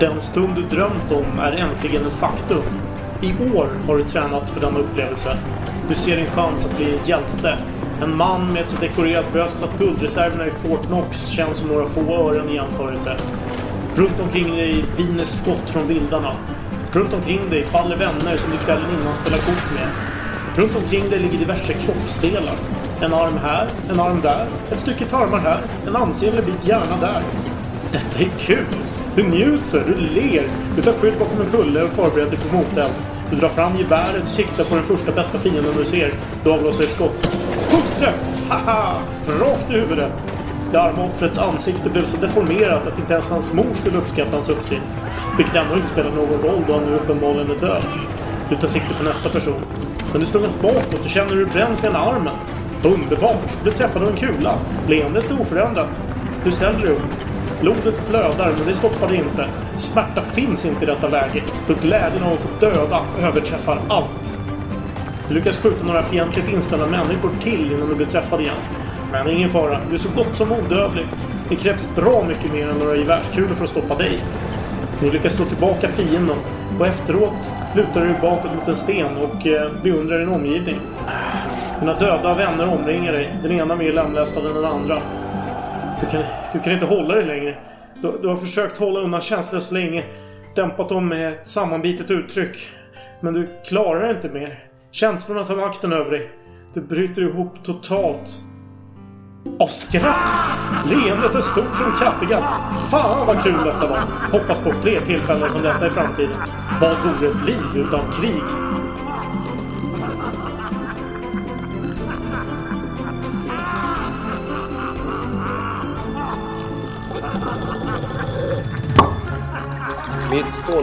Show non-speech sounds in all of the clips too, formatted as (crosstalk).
Den stund du drömt om är äntligen ett faktum. I år har du tränat för denna upplevelse. Du ser din chans att bli hjälte. En man med ett så dekorerat bröst att guldreserverna i Fort Knox känns som några få ören i jämförelse. Runt omkring dig viner skott från vildarna. Runt omkring dig faller vänner som du kvällen innan spelar kort med. Runt omkring dig ligger diverse kroppsdelar. En arm här, en arm där, ett stycke tarmar här, en ansenlig bit hjärna där. Detta är kul! Du njuter, du ler, du tar skydd bakom en kulle och förbereder dig på moteld. Du drar fram geväret och siktar på den första bästa fienden du ser. Du avlossar ett skott. Huggträff! Haha! Rakt i huvudet! Det arma offrets ansikte blev så deformerat att inte ens hans mor skulle uppskatta hans uppsyn. Vilket ändå inte spelar någon roll då han nu uppenbarligen är död. Du tar sikte på nästa person. Men du slungas bakåt och känner hur du bränns vid armen. Underbart! Du träffade en kula. Leendet är oförändrat. Du ställer dig upp. Blodet flödar, men det stoppar dig inte. Smärta finns inte i detta läge. Då glädjen av att få döda överträffar allt. Du lyckas skjuta några fientligt inställda människor till innan du blir träffad igen. Men ingen fara, du är så gott som odödlig. Det krävs bra mycket mer än några gevärskulor för att stoppa dig. Du lyckas slå tillbaka fienden och efteråt lutar du dig bakåt mot en sten och eh, beundrar din omgivning. Dina döda vänner omringar dig, den ena mer lemlästad än den andra. Du kan, du kan inte hålla dig längre. Du, du har försökt hålla undan känslor så länge. Dämpat dem med ett sammanbitet uttryck. Men du klarar inte mer. Känslorna tar makten över dig. Du bryter ihop totalt. Av skratt! Leendet är stort som Kattegatt. Fan vad kul detta var! Hoppas på fler tillfällen som detta i framtiden. Vad vore ett liv utan krig?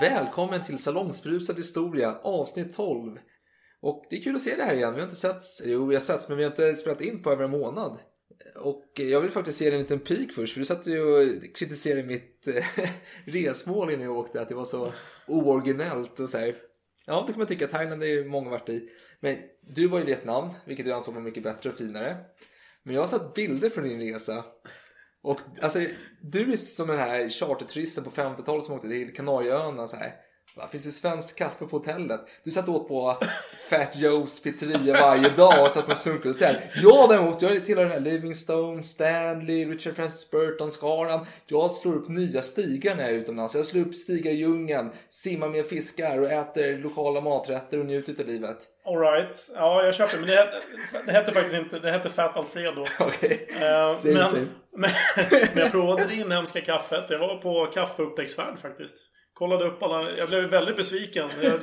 Välkommen till Salongsbrusad historia avsnitt 12. Och det är kul att se det här igen. Vi har inte setts, jo vi har setts men vi har inte spelat in på över en månad. Och jag vill faktiskt ge dig en liten pik först för du satt ju och kritiserade mitt eh, (laughs) resmål innan jag åkte att det var så ooriginellt och så här. Ja det kan man tycka, Thailand är ju många varit i. Men du var i Vietnam, vilket du ansåg var mycket bättre och finare. Men jag har sett bilder från din resa. Och alltså, du är som den här charterturisten på 50-talet som åkte till Kanarieöarna så här. Va, finns det svenskt kaffe på hotellet? Du satt åt på Fat Joe's pizzeria varje dag och satt på sunkhotell. Jag däremot, jag tillhör den här Livingstone, Stanley, Richard Francis Burton, skaran. Jag slår upp nya stigar när jag är utomlands. Jag slår upp stigar i djungeln, simmar med fiskar och äter lokala maträtter och njuter av livet. Alright. Ja, jag köper. Men det hette, det hette faktiskt inte... Det hette Fat Alfredo. (laughs) Okej. Eh, Same, men, same. (laughs) Men, men jag provade det inhemska kaffet. Jag var på kaffeupptäcktsfärd faktiskt. Kollade upp alla. Jag blev väldigt besviken. Jag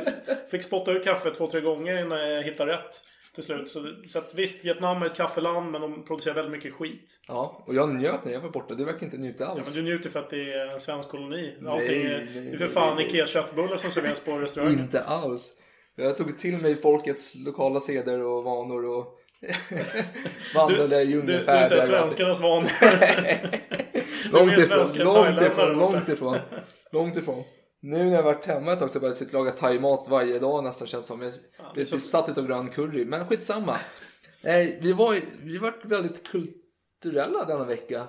fick spotta ut kaffet två, tre gånger innan jag hittade rätt. Till slut. Så, så att visst, Vietnam är ett kaffeland men de producerar väldigt mycket skit. Ja, och jag njöt när jag var borta. Du verkar inte njuta Ja, alls. men du njuter för att det är en svensk koloni. Allting är, nej, det är för nej, fan nej. Ikea köttbullar som serveras på restauranger. Inte alls. Jag tog till mig folkets lokala seder och vanor och (laughs) vandrade Du, du, djungelfärder. du säger svenskarnas vanor. (laughs) långt ifrån, långt ifrån, långt ifrån. Långt ifrån. Nu när jag varit hemma ett tag så har jag börjat laga thaimat varje dag nästan känns som. Jag blir så- besatt utav grön curry. Men skitsamma. Eh, vi var vi varit väldigt kulturella denna vecka.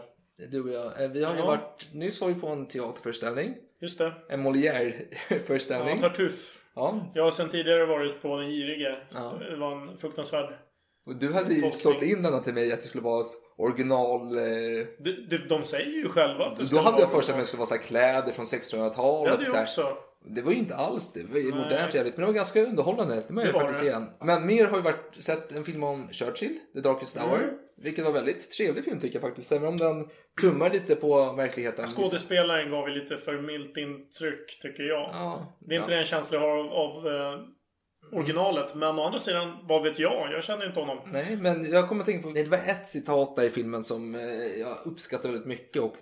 Du och jag. Eh, Vi har ju Ja. varit, nyss var vi på en teaterföreställning. Just det. En Ja, Molière-föreställning. Tartuffe. Ja, Jag har sedan tidigare varit på Den girige. Ja. Det var en fruktansvärd... Och du hade ju Tolkning. sålt in denna till mig att det skulle vara original... Eh, De, de, de säger ju själva att det då skulle hade jag för mig att det skulle vara så kläder från 1600-talet. Det hade jag också. Det var ju inte alls det. Det var ju modernt jävligt. Men det var ganska underhållande. Det må jag var faktiskt det. säga. Men mer har ju varit sett en film om Churchill, The Darkest Hour. Mm. Vilket var väldigt trevlig film tycker jag faktiskt. Även om den tummar lite på verkligheten. Skådespelaren gav ju lite för milt intryck, tycker jag. Ja. Det är inte ja. den känsla jag har av, av eh, originalet. Men å andra sidan, vad vet jag? Jag känner inte honom. Nej, men jag kommer att tänka på, det var ett citat där i filmen som eh, jag uppskattar väldigt mycket och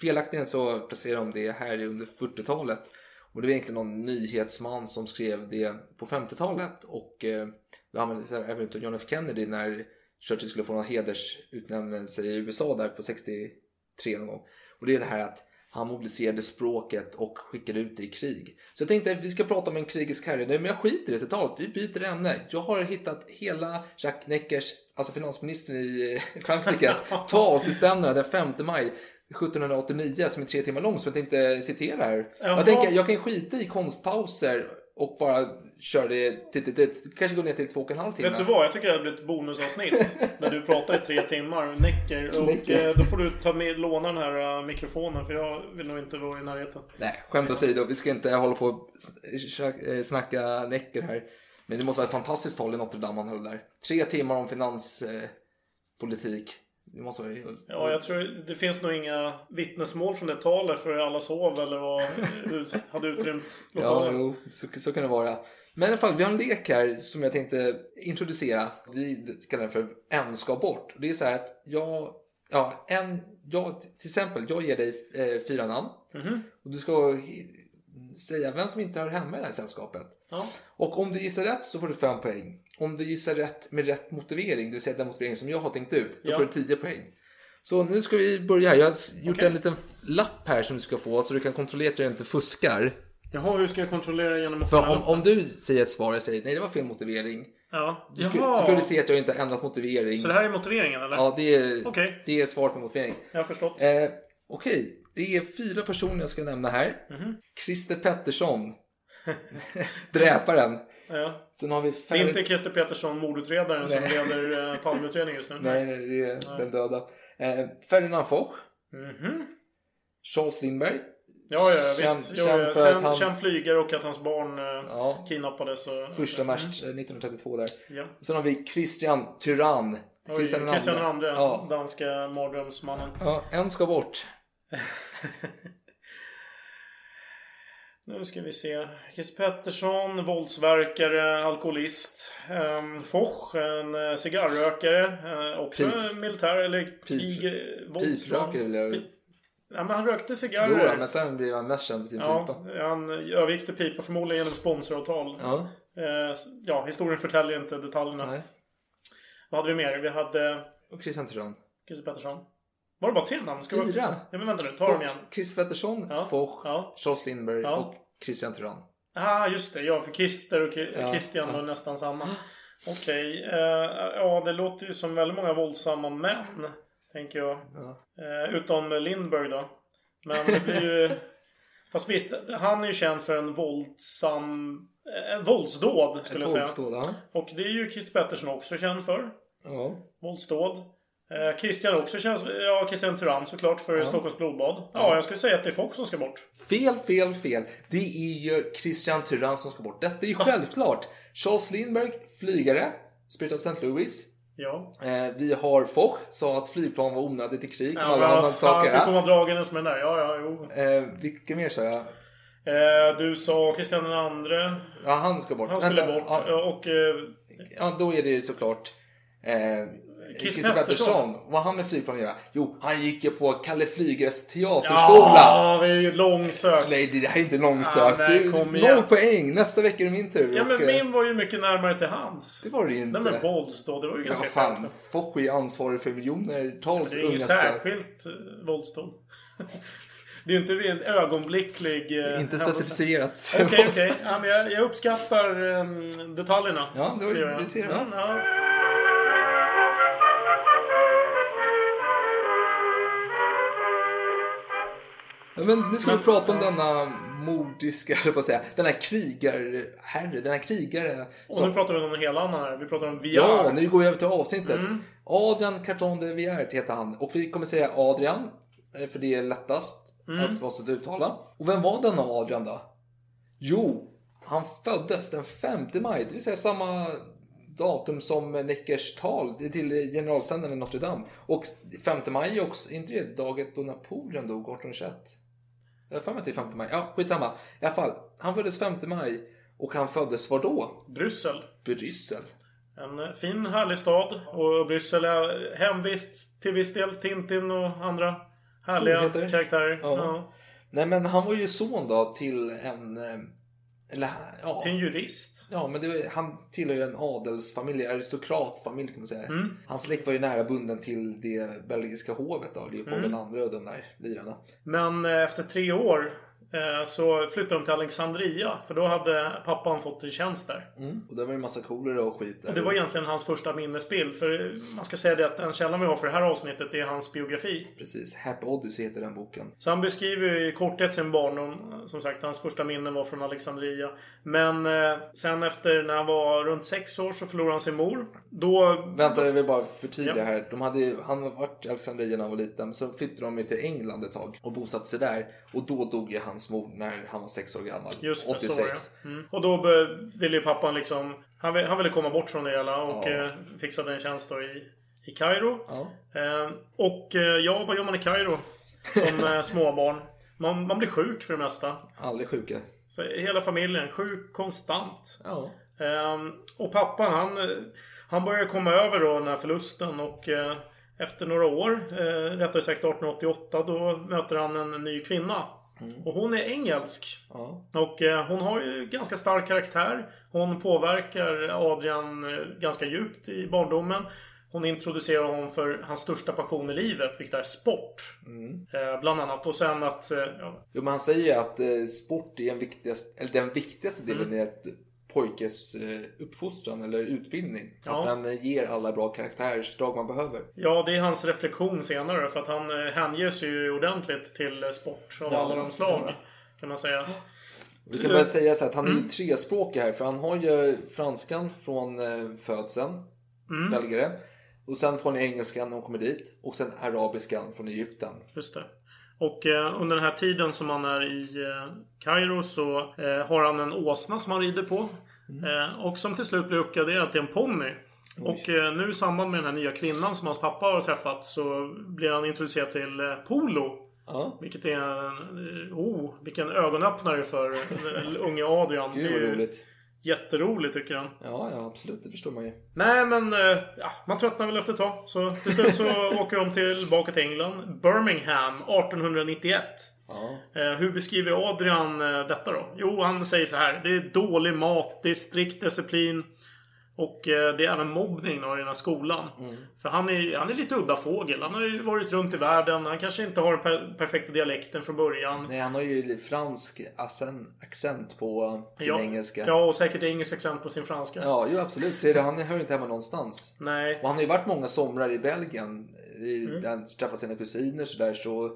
felaktigen så placerar de det här under 40-talet. Och det var egentligen någon nyhetsman som skrev det på 50-talet och eh, det användes även av John F Kennedy när Churchill skulle få någon hedersutnämnelse i USA där på 63 någon gång. Och det är det här att han mobiliserade språket och skickade ut det i krig. Så jag tänkte att vi ska prata om en krigisk herre. Nej, men jag skiter i det totalt. Vi byter ämne. Jag har hittat hela Jacques Neckers, alltså finansministern i eh, Frankrikes, (laughs) tal till ständerna den 5 maj 1789 som är tre timmar lång som jag tänkte citera här. Jaha. Jag tänker, jag kan skita i konstpauser och bara köra det till, till, till, kanske gå ner till två och en halv timme. Vet du vad? Jag tycker det här blir ett bonusavsnitt. (laughs) när du pratar i tre timmar. Näcker. Och eh, då får du ta med, låna den här eh, mikrofonen. För jag vill nog inte vara i närheten. Nej, skämt åsido. Vi ska inte hålla på och eh, snacka näcker här. Men det måste vara ett fantastiskt tal i Notre Dame han höll där. Tre timmar om finanspolitik. Eh, politik. det måste vara... Ja, jag tror det finns nog inga vittnesmål från det talet. För alla sov eller var, hade utrymt (laughs) Ja, lokalen. jo, så, så kan det vara. Men i alla fall, vi har en lek här som jag tänkte introducera. Vi kallar den för En ska bort. Det är så här att jag, ja, en, jag, till exempel, jag ger dig eh, fyra namn. Mhm. Och du ska säga vem som inte hör hemma i det här sällskapet. Ja. Och om du gissar rätt så får du fem poäng. Om du gissar rätt med rätt motivering, det vill säga den motivering som jag har tänkt ut, då Ja. får du 10 poäng. Så nu ska vi börja. Jag har gjort Okej. en liten lapp här som du ska få så du kan kontrollera att jag inte fuskar. Jaha, hur ska jag kontrollera genom att För om, om du säger ett svar och jag säger nej det var fel motivering. Ja. Du ska, Jaha. så ska du se att jag inte har ändrat motivering. Så det här är motiveringen eller? Ja, det är, Okej. det är svar på motivering. Jag har förstått. Eh, Okej, det är fyra personer jag ska nämna här. Mhm. Christer Pettersson. (laughs) Dräparen. Ja. Sen har vi Det är inte Christer Petersson, mordutredaren, som Nej. leder eh, Palmeutredningen just nu. (laughs) Nej, nej, det är den döda. Eh, Ferdinand Foch. Mhm. Charles Lindberg. Ja, ja, Känd- visst. Jo, känd ja, för att Sen, han- Känd flygare och att hans barn eh, Ja. kidnappades. Och, Första mars eh, 1932 där. Ja. Sen har vi Christian Tyrann. Oj, Christian den Christian andre, Ja. danska mardrömsmannen. ja, en ska bort. (laughs) Nu ska vi se. Christer Pettersson, våldsverkare, alkoholist. Um, Foch, en uh, cigarrökare. Uh, också Pip. militär eller krig... eh. Piprökare vill jag... Ja, men han rökte Jo, cigarrer. men sen blir han mest känd för sin Ja, pipa. han övergick pipa förmodligen genom sponsoravtal. Ja, Eh, ja, historien förtäljer inte detaljerna. nej. Vad hade vi mer? Vi hade Och Christian Tyrann. Christer Pettersson. Var det bara tre namn? Ska vi- Fyra. Ja, men vänta nu. Ta dem igen. Christer Pettersson, Ja. Foch, Ja. Charles Lindberg Ja. och Christian Tyrann. Ah, just det. Ja, för Christer och Ki- Ja, Christian ja. var nästan samma. Okej. eh, ja, det låter ju som väldigt många våldsamma män. Tänker jag. Ja. Eh, utom Lindberg då. Men det blir ju... (laughs) Fast visst, han är ju känd för en våldsam... Eh, våldsdåd skulle jag säga. Våldsdåd, ja. Och det är ju Christer Pettersson också känd för. ja. Våldsdåd. Eh, Christian också känns... Ja, Christian Tyrann såklart för Stockholms blodbad. Ja, jag skulle säga att det är Fox som ska bort. Fel, fel, fel. Det är ju Christian Tyrann som ska bort. Detta är ju självklart. Charles Lindberg, flygare. Spirit of St. Louis. Ja. Eh, vi har Foch, sa att flygplan var onödigt i krig. Ja, alla andra saker. ska komma dragandes med den där? Ja, ja, jo. Eh, vilka mer sa jag? Eh, du sa den andre. Ja, han ska bort. Han skulle Vänta, bort. Ja, Och... Eh, ja, då är det såklart eh, Christer Pettersson. Vad han med flygplan att göra? Jo, han gick ju på Kalle Flygares teaterskola. ja, det är ju långsökt. Nej, det här är inte långsökt. Ja, nej, Du- Noll poäng. Nästa vecka är det min tur. Ja, men och, eh, min var ju mycket närmare till hans. Det var det ju inte. Nej, men våldsdåd. Det var ju Ja, ganska vad fan, är ju ansvarig för miljonertals Det är ju unga särskilt eh, våldsdåd. (laughs) Det är ju inte en ögonblicklig... eh, Inte specificerat. Okej, (laughs) okej. Ja, men jag, jag uppskattar um, detaljerna. Ja, det var- jag. det ser jag. Ja, ja. Men nu ska vi prata om denna mordiska, (laughs) eller att säga, den här krigarherre, den här krigare. Och nu pratar vi om en hel annan här. Vi pratar om VR. Ja, nu går vi över till avsnittet. Mm. Adrian Carton de Viert heter han. Och vi kommer säga Adrian, eh, för det är lättast Mm. att vara så att uttala. Och vem var denna Adrian då? Jo, han föddes den 5 maj, det vill säga samma datum som Neckers tal till generalsändaren i Notre Dame. Och 5 maj också, inte det dagen då Napoleon dog 1821? Jag har för mig är 5 maj. Ja, skitsamma. I alla fall, han föddes 5 maj och han föddes var då? Bryssel. Bryssel. En eh, fin härlig stad. Och Bryssel är hemvist till viss del. Tintin och andra härliga Solheter. karaktärer. Ja. Ja. Nej men han var ju son då till en... Eller ja. Till en jurist. Ja, men det, han tillhör ju en adelsfamilj, aristokratfamilj kan man säga. Mm. Hans släkt var ju nära bunden till det belgiska hovet då, Leopold Mm. den andra och de där lirarna. Men eh, efter tre år så flyttade de till Alexandria. För då hade pappan fått en tjänst där. Mm. Och det var ju massa kolera och skit där. Och det var egentligen hans första minnesbild. För man ska säga det att den källan vi har för det här avsnittet är hans biografi. Precis, Happy Odyssey heter den boken. Så han beskriver ju i korthet sin barndom. Som sagt, hans första minnen var från Alexandria. Men eh, sen efter när han var runt sex år så förlorade han sin mor. Då... Vänta, jag vill bara förtydliga Ja. här. De hade, han har varit i Alexandria när han var liten, så flyttade de till England ett tag och bosatte sig där. Och då dog ju hans mor när han var sex år gammal. Just det, 86. så det. Mm. Och då ville ju pappan liksom... Han, vill, han ville komma bort från det hela och Ja. eh, fixade en tjänst då i, i Kairo. Ja. Eh, och ja, vad gör man i Kairo? Som (laughs) eh, småbarn. Man, man blir sjuk för det mesta. Aldrig sjuka. Så hela familjen, sjuk konstant. Ja. Ehm, och pappan han, han börjar komma över då den här förlusten och eh, efter några år, eh, rättare sagt 1888, då möter han en ny kvinna. Och hon är engelsk. Ja. Och eh, hon har ju ganska stark karaktär. Hon påverkar Adrian eh, ganska djupt i barndomen. Hon introducerar honom för hans största passion i livet, vilket är sport. Eh, bland annat. Och sen att... Eh, ja, Jo, men han säger ju att eh, sport är en viktigast, eller den viktigaste delen Mm. i ett pojkes eh, uppfostran eller utbildning. Ja. Att han eh, ger alla bra karaktärsdrag man behöver. Ja, det är hans reflektion senare. För att han eh, hänger sig ju ordentligt till sport av Ja, alla de slag. ja. Kan man säga. Vi kan bara säga så att han är Mm. trespråkig här för han har ju franskan från födseln, Mm. belgare. Och sen får han engelskan när hon kommer dit. Och sen arabiskan från Egypten. Just det. Och eh, under den här tiden som han är i eh, Kairo så eh, har han en åsna som han rider på. Eh, och som till slut blir uppgraderad till en ponny. Och eh, nu i samband med den här nya kvinnan som hans pappa har träffat så blir han introducerad till eh, polo. Ja. Vilket är en... Oh, vilken ögonöppnare för unge Adrian. Gud Det är vad roligt. Jätteroligt tycker han. Ja, ja absolut. Det förstår man ju. Nej, men eh, ja, man tröttnar väl efter ett tag. Så till slut så (laughs) åker de tillbaka till England. Birmingham 1891. Ja. Eh, hur beskriver Adrian eh, detta då? Jo, han säger så här. Det är dålig mat, det är strikt disciplin. Och eh, det är även mobbning i den här skolan. För han är, han är lite udda fågel. Han har ju varit runt i världen. Han kanske inte har den per perfekta dialekten från början. Nej, han har ju fransk accent, på sin ja, engelska. Ja, och säkert engelsk accent på sin franska. Ja, jo, absolut. Så är det. Han hör inte hemma någonstans. Nej. Och han har ju varit många somrar i Belgien. I, Mm. Där han träffat sina kusiner så där så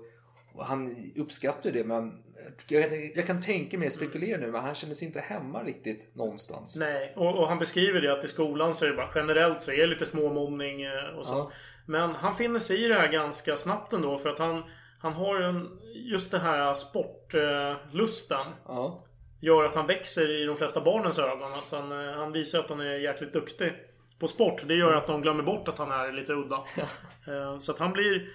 han uppskattar ju det men jag, jag kan tänka mig, spekulera nu, men han känner sig inte hemma riktigt någonstans. Nej, och, och han beskriver det att i skolan så är det bara generellt så är det lite småmobbning eh, och så. Ja. Men han finner sig i det här ganska snabbt ändå för att han, han har en, just det här sportlusten. Ja. Gör att han växer i de flesta barnens ögon. Att han, eh, han visar att han är jäkligt duktig på sport. Det gör att de glömmer bort att han är lite udda. (laughs) Eh, Så att han blir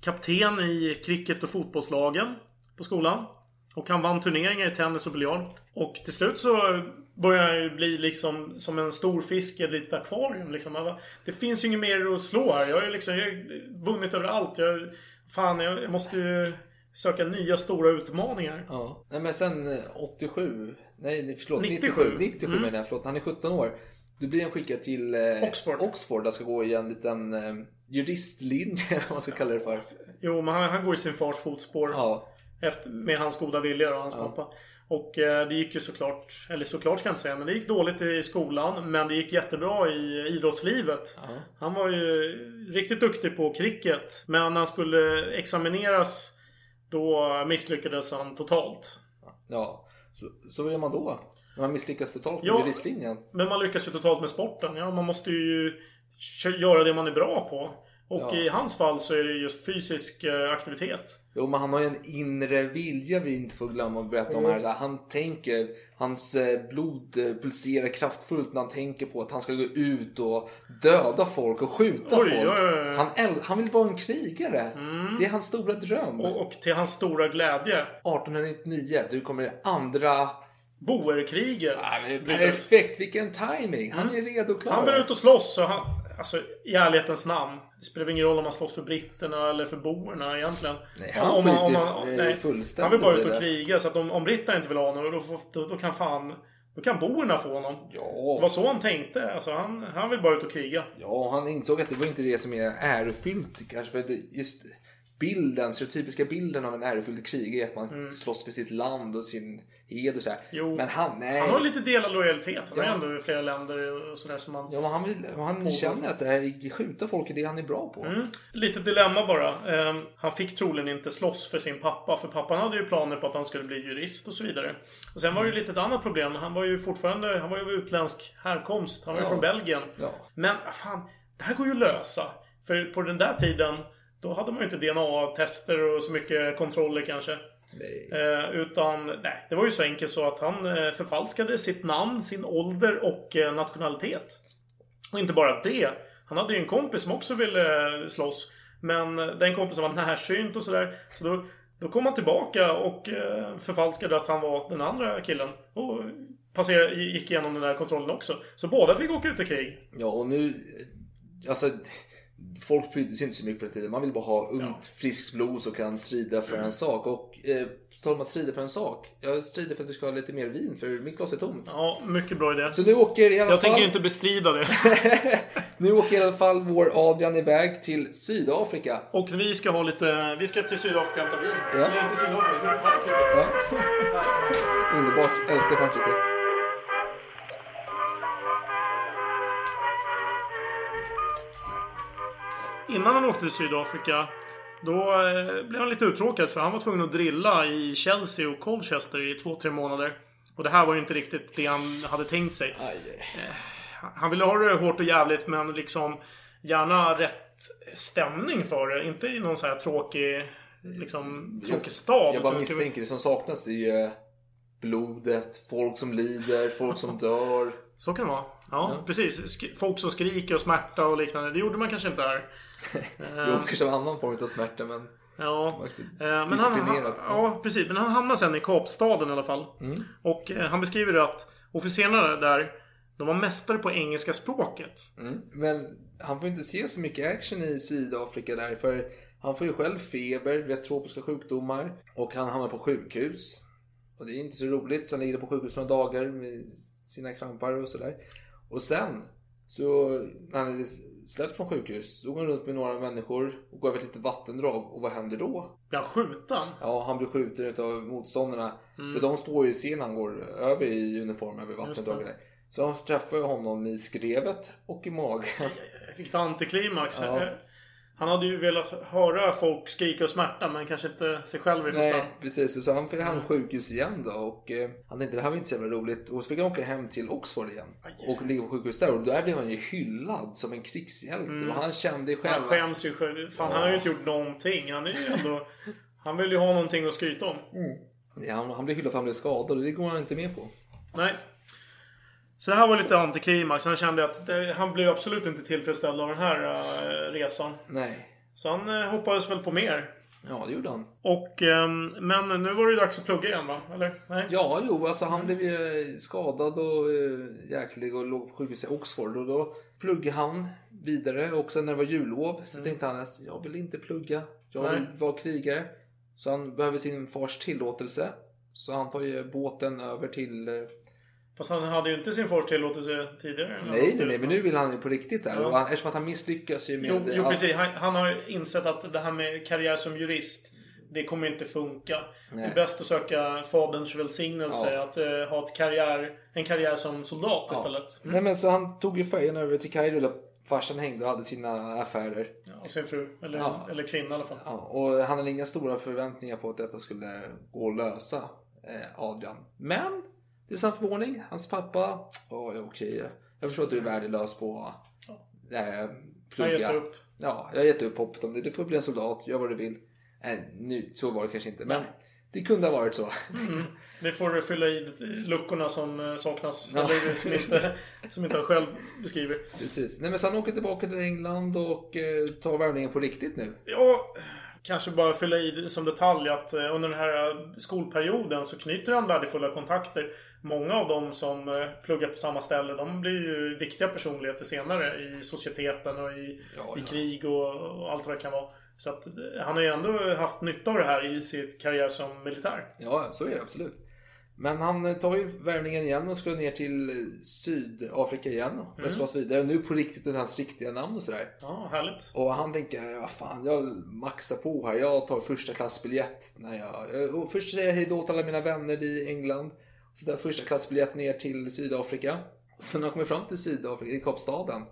kapten i cricket och fotbollslagen på skolan. Och han vann turneringar i tennis och biljard. Och till slut så börjar han ju bli liksom som en stor fisk i ett litet akvarium. Liksom. Bara, Det finns ju inget mer att slå här. Jag har ju liksom, jag har vunnit över allt. Jag, fan, jag, jag måste ju söka nya stora utmaningar. Ja. Nej men sen eh, 87, nej nej, förlåt 97. 97, 97 Mm. menar jag, förlåt. Han är 17 år. Då blir han skickad till eh, Oxford. Oxford där ska gå i en liten eh, juristlinje, (laughs) vad man ska kalla det för. Jo, men han, han går i sin fars fotspår. Ja. Efter, med hans goda vilja och hans pappa. Och eh, det gick ju såklart, eller såklart ska jag inte säga, men det gick dåligt i skolan. Men det gick jättebra i idrottslivet. Han var ju riktigt duktig på cricket. Men när han skulle examineras då misslyckades han totalt. Ja. Så, så vad gör man då? När man misslyckas totalt med Ja. juristlinjen? Men man lyckas ju totalt med sporten. Ja, man måste ju göra det man är bra på. Och Ja. i hans fall så är det just fysisk eh, aktivitet. Jo, men han har ju en inre vilja vi inte får glömma att berätta om här. Så Han tänker, hans eh, blod eh, pulserar kraftfullt när han tänker på att han ska gå ut och döda folk och skjuta Oj, folk. oj. Han, han vill vara en krigare. Det är hans stora dröm. Och, och till hans stora glädje, 1899, du kommer i andra... Boerkriget. Ja, perfekt, vilken timing. Han är redo och klar. Han vill ut och slåss. Och han, alltså, I ärlighetens namn. Det spelar ingen roll om han slåss för britterna eller för boerna egentligen. Nej, han Om- om- skiter om- ju, eh, nej. fullständigt Han vill bara ut och kriga. Så att om, om britterna inte vill ha honom, då, då, då kan fan... Då kan boerna få honom. Ja. Det var så han tänkte. Alltså, han, han vill bara ut och kriga. Ja, han insåg att det var inte det som är ärofyllt kanske. För just bilden, så typiska bilden av en ärofylld krigare är att man slåss för sitt land och sin heder. Så. Mm. Jo. Men han, nej. Han har lite delad lojalitet. Han Ja. är ändå i flera länder och sådär som man... Ja, men han, vill, han känner att det här skjuta folk är det han är bra på. Mm. Lite dilemma bara. Ehm, han fick troligen inte slåss för sin pappa. För pappan hade ju planer på att han skulle bli jurist och så vidare. Och sen var det ju lite ett annat problem. Han var ju fortfarande han var ju av utländsk härkomst. Han var ju Ja. från Belgien. Ja. Men fan, det här går ju att lösa. För på den där tiden då hade man ju inte DNA-tester och så mycket kontroller kanske. Nej. Eh, utan, nej, det var ju så enkelt så att han eh, förfalskade sitt namn, sin ålder och eh, nationalitet. Och inte bara det. Han hade ju en kompis som också ville eh, slåss. Men eh, den kompisen var närsynt och sådär. Så då, då kom han tillbaka och eh, förfalskade att han var den andra killen. Och passerade, gick igenom den där kontrollen också. Så båda fick åka ut i krig. Ja, och nu... Alltså, folk brydde sig inte så mycket på den tiden. Man vill bara ha ungt, friskt blod som kan strida för en sak. Och eh, tal om att strida för en sak. Jag strider för att vi ska ha lite mer vin, för mitt glas är tomt. Ja, mycket bra idé. Så nu åker i alla Jag fall... tänker inte bestrida det. (laughs) Nu åker i alla fall vår Adrian iväg till Sydafrika. Och vi ska ha lite... Vi ska till Sydafrika och hämta vin. Ja. Eller till Sydafrika. Kul. Ja. (laughs) Underbart, älskar Frankrike. Innan han åkte till Sydafrika då eh, blev han lite uttråkad för han var tvungen att drilla i Chelsea och Colchester i två, tre månader. Och det här var ju inte riktigt det han hade tänkt sig. Aj, aj. Han ville ha det hårt och jävligt men liksom gärna rätt stämning för det. Inte i någon så här tråkig, liksom, tråkig stad. Jag bara misstänker det som saknas i eh, blodet, folk som lider, folk som (laughs) dör. Så kan det vara. Ja, precis. Sk- folk som skriker och smärta och liknande. Det gjorde man kanske inte här. Jo, kanske av annan form av smärta men... Ja, eh, men han, ja, precis. Men han hamnar sen i Kapstaden i alla fall. Mm. Och eh, han beskriver att officerarna där, de var mästare på engelska språket. Mm. Men han får inte se så mycket action i Sydafrika där för han får ju själv feber, vet tropiska sjukdomar och han hamnar på sjukhus. Och det är inte så roligt så han ligger på sjukhus några dagar med sina krampar och sådär. Och sen så när han är släppt från sjukhus så går han runt med några människor och går över ett litet vattendrag och vad händer då? Blir han skjuten? Ja, han blir skjuten utav motståndarna. Mm. För de står ju i scenen han går över i uniform över vattendraget. Så de träffar honom i skrevet och i magen. Fick det antiklimax. Ja. Han hade ju velat höra folk skrika och smärta men kanske inte sig själv i första hand. Nej, precis. Så han fick han sjukhus igen då. Och eh, han tänkte det här var inte så jävla roligt. Och så fick han åka hem till Oxford igen. Och ligga på sjukhus där. Och där blev han ju hyllad som en krigshjälte. Och han kände själv... Mm. Han skäms ju själv. Fan, han har ju inte gjort någonting. Han är ju (laughs) ändå... Han vill ju ha någonting att skryta om. Ja, han, han blev hyllad för att han blev skadad. Och det går han inte med på. Nej. Så det här var lite antiklimax. Han kände att det, han blev absolut inte tillfredsställd av den här eh, resan. Nej. Så han eh, hoppades väl på mer. Ja, det gjorde han. Och, ehm, men nu var det ju dags att plugga igen va? Eller? Nej? Ja, jo, alltså han blev ju eh, skadad och eh, jäklig och låg på sjukhus i Oxford. Och då pluggade han vidare. Och sen när det var jullov så tänkte han att jag vill inte plugga. Jag vill Nej. vara krigare. Så han behöver sin fars tillåtelse. Så han tar ju båten över till... Fast han hade ju inte sin fars tillåtelse tidigare. Nej, nej, nej, men nu vill han ju på riktigt där. Ja. Och han, eftersom att han misslyckas ju med... Jo, jo precis. Han, han har ju insett att det här med karriär som jurist det kommer inte funka. Det Nej. är bäst att söka faderns välsignelse. Ja. Att eh, ha ett karriär, en karriär som soldat Ja. istället. Nej, men så han tog ju färjan över till Kairo där farsan hängde och hade sina affärer. Ja, och sin fru. Eller, eller kvinna i alla fall. Och han hade inga stora förväntningar på att detta skulle gå att lösa, eh, Adrian. Men, det är sann förvåning. Hans pappa, ja ja, okej. Jag förstår att du är värdelös på eh, plugga. Jag har gett upp. Ja, jag har gett upp hoppet om det. Du får bli en soldat, gör vad du vill. Nej, nu, så var det kanske inte. Men Nej. det kunde ha varit så. Det får du fylla i luckorna som eh, saknas. Ja. Eller som inte, som inte han själv beskriver. Precis. Nej men så han åker tillbaka till England och eh, tar värvningen på riktigt nu. Ja, kanske bara fylla i som detalj att eh, under den här skolperioden så knyter han värdefulla kontakter. Många av dem som eh, pluggar på samma ställe, de blir ju viktiga personligheter senare i societeten och i, Ja, i krig och, och allt vad det kan vara. Så att eh, han har ju ändå haft nytta av det här i sitt karriär som militär. Ja, så är det absolut. Men han tar ju värvningen igen och ska ner till Sydafrika igen och Mm. slåss vidare. Nu på riktigt under hans riktiga namn och sådär. Ja, härligt. Och han tänker, ja fan jag maxar på här. Jag tar första klassbiljett. När jag, jag, och först säger jag hej då till alla mina vänner i England. Så tar jag första klassbiljett ner till Sydafrika. Så när han kommer fram till Sydafrika, i Kapstaden.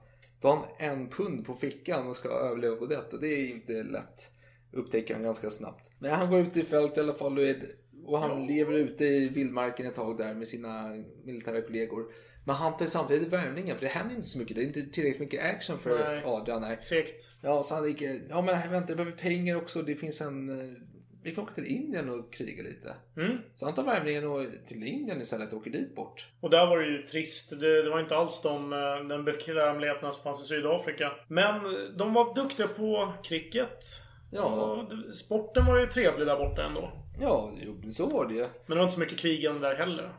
Då har han en pund på fickan och ska överleva på det. Och det är inte lätt. Upptäcker han ganska snabbt. Men han går ut i fält i alla fall och, är, och han lever ute i vildmarken ett tag där med sina militära kollegor. Men han tar ju samtidigt värvningen för det händer inte så mycket. Det är inte tillräckligt mycket action för Nej. Adrian här. Segt. Ja, så han gick, ja men vänta jag behöver pengar också. Det finns en, eh, vi kan åka till Indien och kriga lite. Mm. Så han tar värvningen och till Indien istället och åker dit bort. Och där var det ju trist. Det, det var inte alls de, eh, den bekvämligheten som fanns i Sydafrika. Men eh, de var duktiga på cricket. Ja. Och sporten var ju trevlig där borta ändå. Ja, jo, så var det ju. Men det var inte så mycket krigande där heller.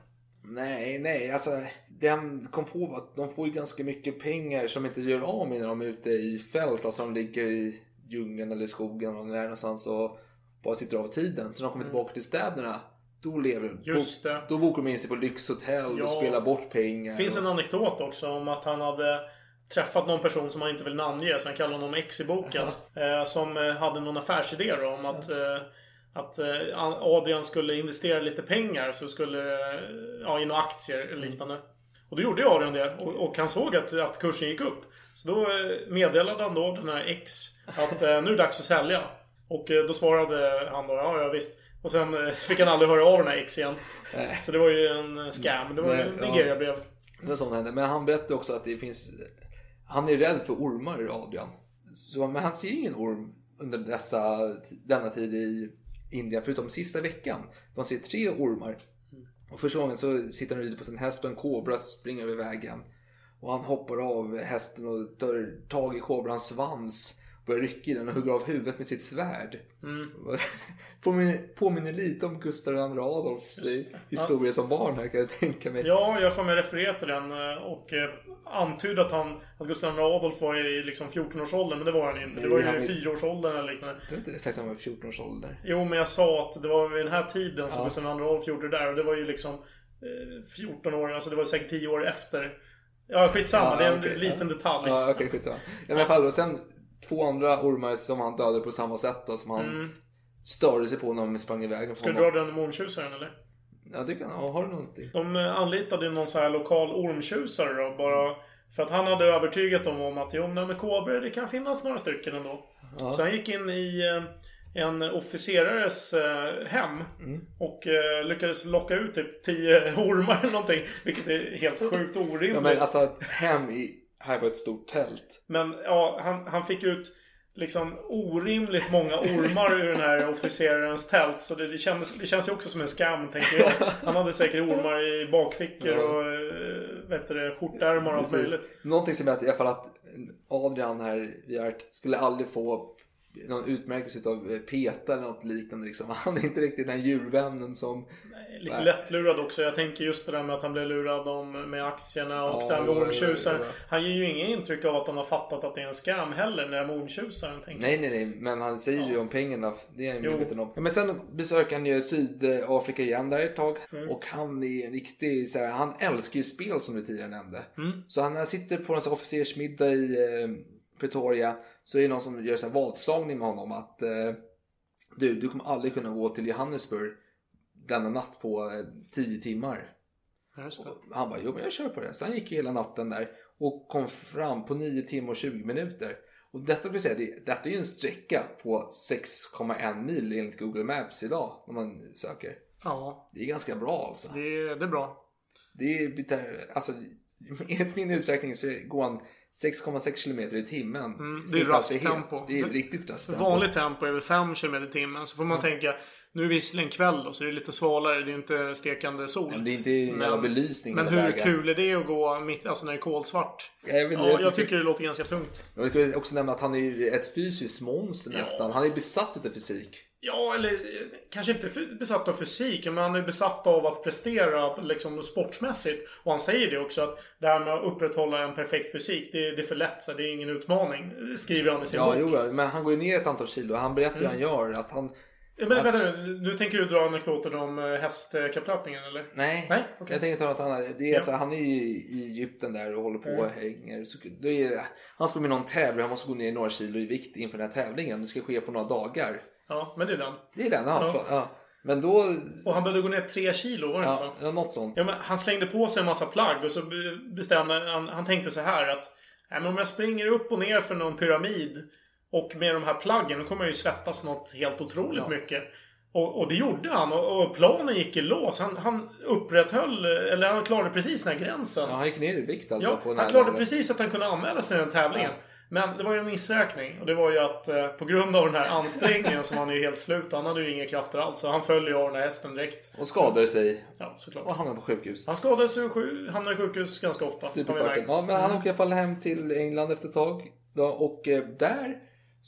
Nej, nej, alltså det han kom på var att de får ju ganska mycket pengar som inte gör av med när de är ute i fält. Alltså de ligger i djungeln eller skogen och är någonstans och bara sitter av tiden. Så när de kommer tillbaka till städerna, då lever de. Just det. Då bokar de in sig på lyxhotell Ja. och spelar bort pengar. Det finns och... en anekdot också om att han hade träffat någon person som han inte vill namnge, så han kallar honom X i boken. Eh, som eh, hade någon affärsidé då, om att, eh, att eh, Adrian skulle investera lite pengar så skulle, eh, ja, i några aktier eller liknande. Och då gjorde ju Adrian det och, och han såg att, att kursen gick upp. Så då eh, meddelade han då den här X att eh, nu är det dags att sälja. Och då svarade han då, ja, ja visst. Och sen fick han aldrig höra av den här X igen. Så det var ju en scam. Det var ju Nej, en ja. Nigeria-brev. Det var sånt hände. Men han berättade också att det finns... Han är rädd för ormar, Adrian. Så, men han ser ingen orm under dessa, denna tid i Indien, förutom sista veckan. De ser tre ormar. Och första gången så sitter han och rider på sin häst och en kobra springer över vägen. Och han hoppar av hästen och tar tag i kobrans svans. Börjar rycka i den och hugger av huvudet med sitt svärd. (laughs) Påminner, påminner lite om Gustav II Adolfs historia som barn här kan jag tänka mig. Ja, jag får mig referera till den eh, och eh, antydde att han, att Gustav II Adolf var i liksom 14-årsåldern, men det var han inte. Nej, det var ju i är- 4-årsåldern eller liknande. Jag vet inte exakt när han var 14 års ålder. Jo, men jag sa att det var vid den här tiden som Ja. Gustav II Adolf gjorde det där och det var ju liksom eh, 14 år, alltså det var säkert 10 år efter. Ja, skitsamma. Ja, det är en okej, liten ja. detalj. Ja, okej, skitsamma. Ja, men i alla fall, och sen två andra ormar som han dödade på samma sätt då, som han störde sig på när de sprang iväg Mm. Ska du dra den ormtjusaren eller? Ja, det kan ja, Har du någonting? De eh, anlitade någon så här lokal ormtjusare då, bara för att han hade övertygat dem om att jo, med kobror, det kan finnas några stycken ändå. Så han gick in i eh, en officerares eh, hem och eh, lyckades locka ut typ 10 (laughs) ormar eller någonting. Vilket är helt sjukt orimligt. Ja, men alltså hem i... Här var ett stort tält. Men ja, han, han fick ut liksom orimligt många ormar ur den här officerarens tält. Så det, det, kändes, det känns ju också som en skam, tänker jag. Han hade säkert ormar i bakfickor Ja. och eh, vet du, det, skjortärmar och allt möjligt. Någonting som är i alla fall att Adrian här Art skulle aldrig få någon utmärkelse av PETA eller något liknande. Liksom. Han är inte riktigt den djurvännen som... Lite Nej. lättlurad också. Jag tänker just det där med att han blev lurad om, med aktierna och Ja, det här med ja, ja, ormtjusaren. ja, ja. Han ger ju inget intryck av att de har fattat att det är en scam heller, den där ormtjusaren. Nej, nej, nej, men han säger ju om pengarna. Det är han Jo. medveten om. Ja, men sen besöker han ju Sydafrika igen där ett tag. Mm. Och han är en riktig, så här, han älskar ju spel som du tidigare nämnde. Mm. Så han när han sitter på en officersmiddag i eh, Pretoria så är det någon som gör en vadslagning med honom att eh, du, du kommer aldrig kunna gå till Johannesburg denna natt på eh, 10 timmar. Ja, Just det. Han bara, jo men jag kör på det. Så han gick hela natten där och kom fram på 9 timmar och 20 minuter. Och detta vill säga, det, detta är ju en sträcka på 6,1 mil enligt Google Maps idag när man söker. Ja, Det är ganska bra alltså. det, det är bra. Det är alltså (laughs) enligt min uträkning så går han 6,6 km i timmen. Mm, det är raskt tempo. Det är riktigt raskt tempo. Vanligt tempo är väl 5 km i timmen. Så får man tänka, nu är det visserligen kväll då, så det är lite svalare. Det är inte stekande sol. Men det är inte jävla belysning Men hur vägen. kul är det att gå mitt, alltså när det är kolsvart? Jag vet Ja, jag jag tycker- det låter ganska tungt. Jag skulle också nämna att han är ett fysiskt monster nästan. Han är besatt utav fysik. Ja, eller eh, kanske inte besatt av fysik, men han är besatt av att prestera liksom, sportsmässigt. Och han säger det också, att det här med att upprätthålla en perfekt fysik, det, det är för lätt. Så det är ingen utmaning. Skriver han i sin Ja, bok. jo, men han går ju ner ett antal kilo. Han berättar hur han gör. Att han... Men vänta nu, nu tänker du dra anekdoten om eh, hästkapplöpningen eller? Nej, Nej, okej. jag tänker ta att han, det är Ja. så, han är ju i Egypten där och håller på Mm. och hänger. Så, är han ska med någon tävling, han måste gå ner några kilo i vikt inför den här tävlingen. Det ska ske på några dagar. Ja, men det är den. Det är den, ja. Ja. förlåt, ja. Men då... Och han behövde gå ner tre kilo, var det inte Ja, så? ja, något sånt. Ja, men han slängde på sig en massa plagg och så be- bestämde han, han tänkte så här att Nej, men om jag springer upp och ner för någon pyramid och med de här plaggen då kommer jag ju svettas något helt otroligt mycket. Och, och det gjorde han och, och planen gick i lås. Han, han upprätthöll, eller han klarade precis den här gränsen. Ja, han gick ner i vikt alltså. Ja, han klarade precis att han kunde anmäla sig till den tävlingen. Men det var ju en missräkning. Och det var ju att eh, på grund av den här ansträngningen som han är ju helt slut. Han hade ju inga krafter alls. Så han föll ju av den här hästen direkt. Och skadade sig. Ja, såklart. Och hamnade på sjukhus. Han skadades och sju- hamnade i sjukhus ganska ofta. Ja, men han åker i alla fall hem till England efter ett tag. Då, och eh, där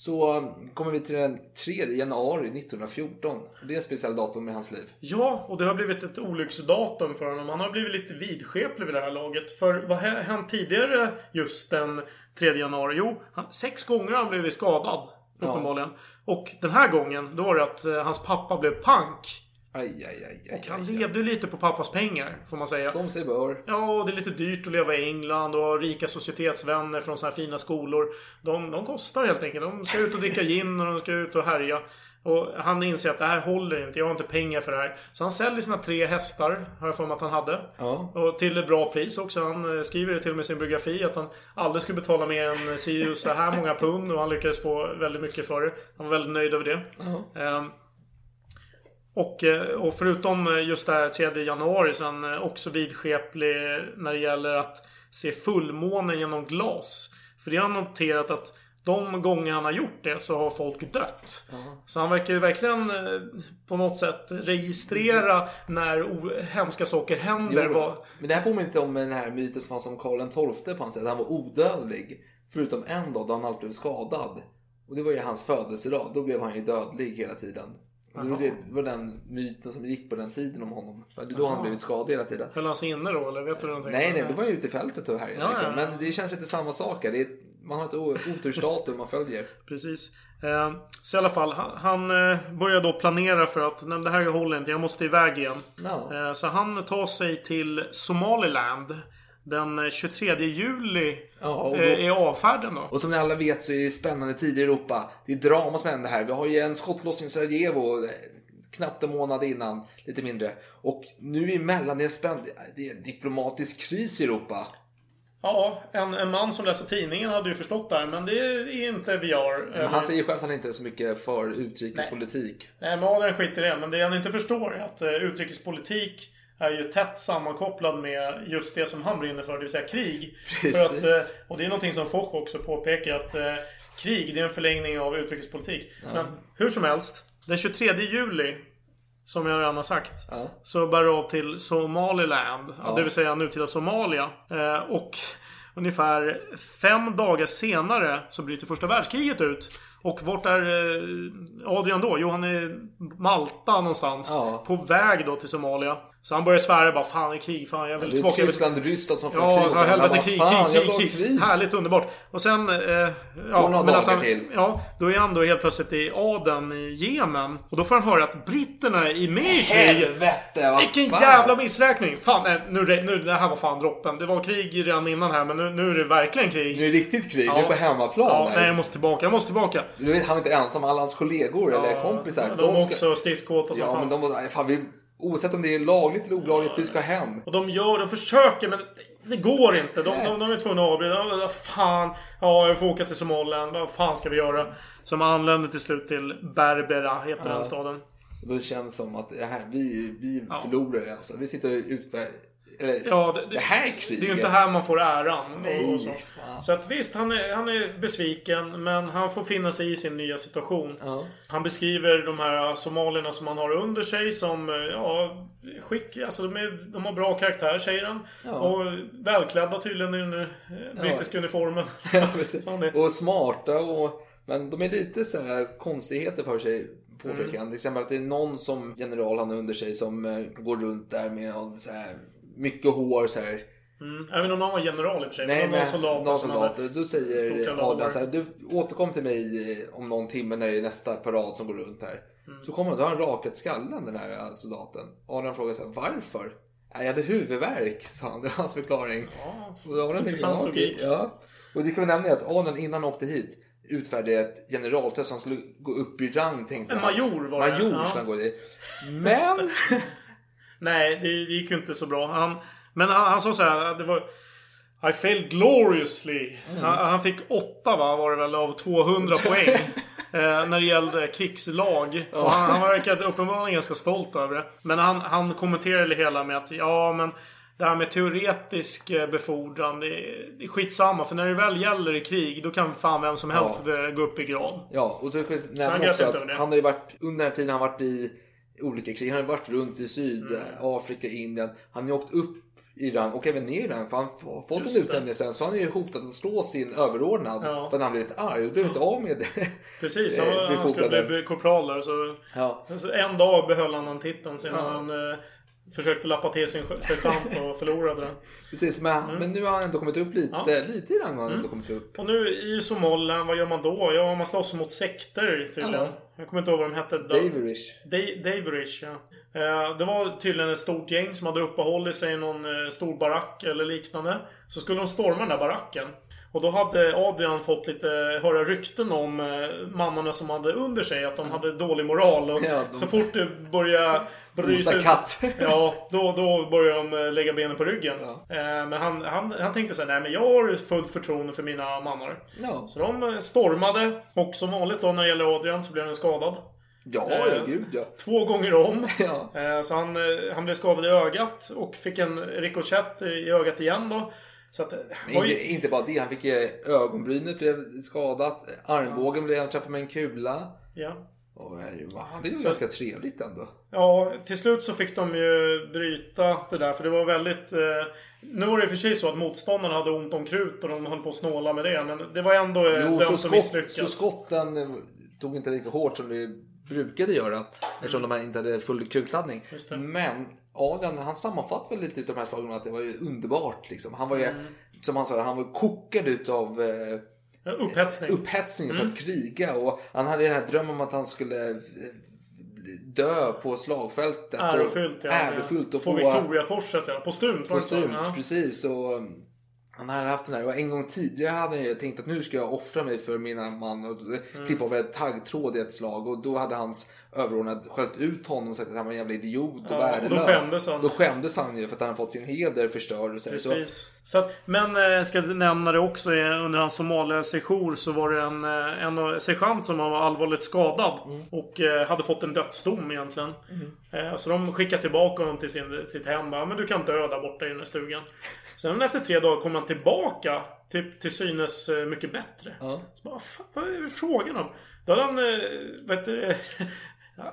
så kommer vi till den 3 januari 1914. Det är en speciell datum i hans liv. Ja, och det har blivit ett olycksdatum för honom. Han har blivit lite vidskeplig vid det här laget. För vad har hänt tidigare just den 3 januari? Jo, han, sex gånger har han blivit skadad. Uppenbarligen. Och den här gången, då var det att eh, hans pappa blev pank. Aj, aj, aj, aj, Och han aj, levde ju lite på pappas pengar, får man säga. Som sig bör. Ja, och det är lite dyrt att leva i England och rika societetsvänner från såna här fina skolor. De, de kostar helt enkelt. De ska ut och dricka gin och de ska ut och härja. Och han inser att det här håller inte. Jag har inte pengar för det här. Så han säljer sina tre hästar, har jag för mig att han hade. Ja. Och till ett bra pris också. Han eh, skriver det till och med i sin biografi att han aldrig skulle betala mer än si och så här många pund. Och han lyckades få väldigt mycket för det. Han var väldigt nöjd över det. Ehm, och, eh, och förutom eh, just det här 3 januari så är han eh, också vidskeplig när det gäller att se fullmånen genom glas. För det har han noterat att de gånger han har gjort det så har folk dött. Så han verkar ju verkligen på något sätt registrera när hemska saker händer. Jo, Men det här påminner inte om den här myten som fanns om Karl XII på hans sätt. Han var odödlig. Förutom en dag då han alltid blev skadad. Och det var ju hans födelsedag. Då blev han ju dödlig hela tiden. Och det var, den myten som gick på den tiden om honom. Det är då han blivit skadad hela tiden. Höll han sig inne då eller vet du någonting? Nej, nej, då var han ju ute i fältet och här. Ja, liksom. ja, ja. Men det känns inte samma sak. här. Man har ett otursdatum man följer. (laughs) Precis. Eh, så i alla fall, han, eh, börjar då planera för att nej, det här håller inte, jag måste iväg igen. Ja. Eh, så han tar sig till Somaliland den eh, 23 juli. Ja, då- eh, är avfärden då. Och som ni alla vet så är det spännande tider i Europa. Det är drama som händer här. Vi har ju en skottlossning i Sarajevo eh, knappt en månad innan, lite mindre. Och nu emellan, det är spännande, det är en diplomatisk kris i Europa. Ja, en, en man som läser tidningen hade ju förstått det här, men det är inte VR. Men han säger själv att han inte är så mycket för utrikespolitik. Nej, men Adrian skiter i det. Men det han inte förstår är att eh, utrikespolitik är ju tätt sammankopplad med just det som han brinner för, det vill säga krig. Precis. För att, eh, och det är någonting som Foch också påpekar att eh, krig, det är en förlängning av utrikespolitik. Men hur som helst, den 23 juli, som jag redan har sagt, Ja. så bär det av till Somaliland. Ja. Det vill säga nutida Somalia. Eh, och ungefär fem dagar senare så bryter första världskriget ut. Och vart är Adrian då? Jo, han är Malta någonstans. Ja. På väg då till Somalia. Så han börjar svära bara Fan, det är krig. Fan, jag vill Det är tillbaka. Jag vill Tyskland och Ryssland som får Ja, krig. varandra. helvete krig, jag krig, krig, ha krig. Härligt, underbart. Och sen... Eh, ja, några men dagar han, till. Ja, då är han då helt plötsligt i Aden i Jemen. Och då får han höra att britterna är med i kriget. Helvete, vad Vilken fan. jävla missräkning! Fan, nej, nu, nu, det här var fan droppen. Det var krig redan innan här, men nu, nu är det verkligen krig. Nu är det riktigt krig. Nu är det på hemmaplan. Ja, nej, jag måste tillbaka. Jag måste tillbaka. Du vet, han är inte ensam. Alla hans kollegor eller kompisar. De, de är också stridskåta som Ja, fan. men de måste... Fan, vi, oavsett om det är lagligt eller olagligt, vi ska hem. Och de gör, de försöker men det går inte. De, de, de är tvungna att avbryta. Ja, Vad fan. Ja, jag får åka till Somaliland. Vad fan ska vi göra? Som anländer till slut till Berbera, heter den staden. Och då känns det som att här, vi, vi förlorar alltså. Vi sitter utver- Eller, Ja, det, det här kriget. Det är ju inte här man får äran. Nej, så. så att visst, han är, han är besviken. Men han får finna sig i sin nya situation. Ja. Han beskriver de här somalierna som han har under sig som, eh, ja, skick, alltså de, är, de har bra karaktär säger han. Ja. Och välklädda tydligen i den eh, brittiska uniformen. (laughs) Och smarta och... Men de är lite så här konstigheter för sig påpekar Mm. han. Till exempel att det är någon som general han har under sig som går runt där med så här mycket hår så här. Mm. Även om han var general i och för sig. Nej, men någon soldat. någon soldat. Då säger. Adrian så här, du återkom till mig eh, om någon timme när det är nästa parad som går runt här. Mm. Så kommer han, då har han rakat skallen den här eh, soldaten. Adrian frågar så här, varför? "Nej, Jag hade huvudvärk, sa han. (laughs) Det var hans förklaring. Ja, Och intressant logik. Ja. Och det kan vi nämna är att Adrian innan han åkte hit utfärdade ett generaltest. Han skulle gå upp i rang tänkte En major var det, Major ja. skulle han gå i. Men... (laughs) Nej, det, det gick ju inte så bra. Han, men han, han sa så här, det var... I failed gloriously. Mm. Han, han fick åtta va, var det väl, av 200 poäng. eh, när det gällde krigslag. Och han, han verkade uppenbarligen ganska stolt över det. Men han, han kommenterade det hela med att ja men det här med teoretisk eh, befordran, det är, det är skitsamma. För när det väl gäller i krig, då kan fan vem som helst eh, gå upp i grad. Ja, och så ska nämna grät också att han har ju varit, under den här tiden han varit i olika krig, han har varit runt i Mm. Sydafrika, Indien. Han har åkt upp i rang och även ner i rang för han har fått Just en utnämning sen så han är ju hotat att slå sin överordnad Ja. för att han blivit arg och blev inte av med det. Precis, (laughs) Eh, han, var- han skulle bli korpral där. Så, Ja. så en dag behöll han den titeln sedan Ja. han eh, försökte lappa till sin sergeant och (laughs) förlorade den. Precis, men, men nu har han ändå kommit upp lite, Mm. Ja. lite i rang har han ändå kommit upp. Och nu i Somaliland, vad gör man då? Ja, man slåss mot sekter tydligen. Ja. Jag kommer inte ihåg vad de hette. Daverish. Da- Daverish, ja. Eh, Det var tydligen ett stort gäng som hade uppehållit sig i någon eh, stor barack eller liknande. Så skulle de storma den där baracken. Och då hade Adrian fått lite höra rykten om eh, mannarna som hade under sig. Att de hade dålig moral. Och Ja, de- Så fort det började bryta ut- katt. (laughs) Ja, då, då började de eh, lägga benen på ryggen. Ja. Eh, Men han, han, han tänkte så här, nej men jag har fullt förtroende för mina mannar. Ja, Så de stormade. Och som vanligt då när det gäller Adrian så blev han skadad. ja, Eh, ja gud ja. Två gånger om. (laughs) Ja. Eh, Så han, han blev skadad i ögat och fick en rikoschett i ögat igen då. Så att... Inte, inte bara det, han fick ju ögonbrynet blev skadat, armbågen blev han träffad med en kula. Ja. Och eh, det är ju ganska trevligt ändå. ja, till slut så fick de ju bryta det där. För det var väldigt... Eh, nu var det i och för sig så att motståndarna hade ont om krut och de höll på att snåla med det. Men det var ändå eh, Jo, så, dömt att misslyckas. så skotten tog inte lika hårt som det brukade göra. Eftersom de här inte hade full det. Men Adrian, han sammanfattar väl lite utav de här slagen att det var ju underbart. Liksom. Han var ju, Mm. som han sa, han var kokad utav eh, Upphetsning. upphetsning för Mm. att kriga. Och han hade den här drömmen om att han skulle eh, dö på slagfältet. Ärofyllt ja. Ärofyllt och få få Victoriakorset ja. Postumt. Kostymt, Ja. precis. Och um, han hade haft den här och en gång tidigare hade jag tänkt att nu ska jag offra mig för mina man och Mm. klippa av ett taggtråd i ett slag och då hade hans överordnad skällt ut honom och sagt att han var en jävla idiot och Ja, värdelös. då skämdes han. Då skämdes han ju för att han hade fått sin heder förstörd. Och så, Precis. Så att, men eh, jag ska nämna det också. eh, Under hans Somalia-sejour så var det en, eh, en sergeant som var allvarligt skadad. Mm. Och hade fått en dödsdom egentligen. Eh, så de skickade tillbaka honom till sin, sitt hem. Bara, men du kan dö där borta i den här stugan. Sen efter tre dagar kom han tillbaka. Till, till synes eh, mycket bättre. Ja. Så bara, fan, vad är frågan om? Då hade han, eh, vet du,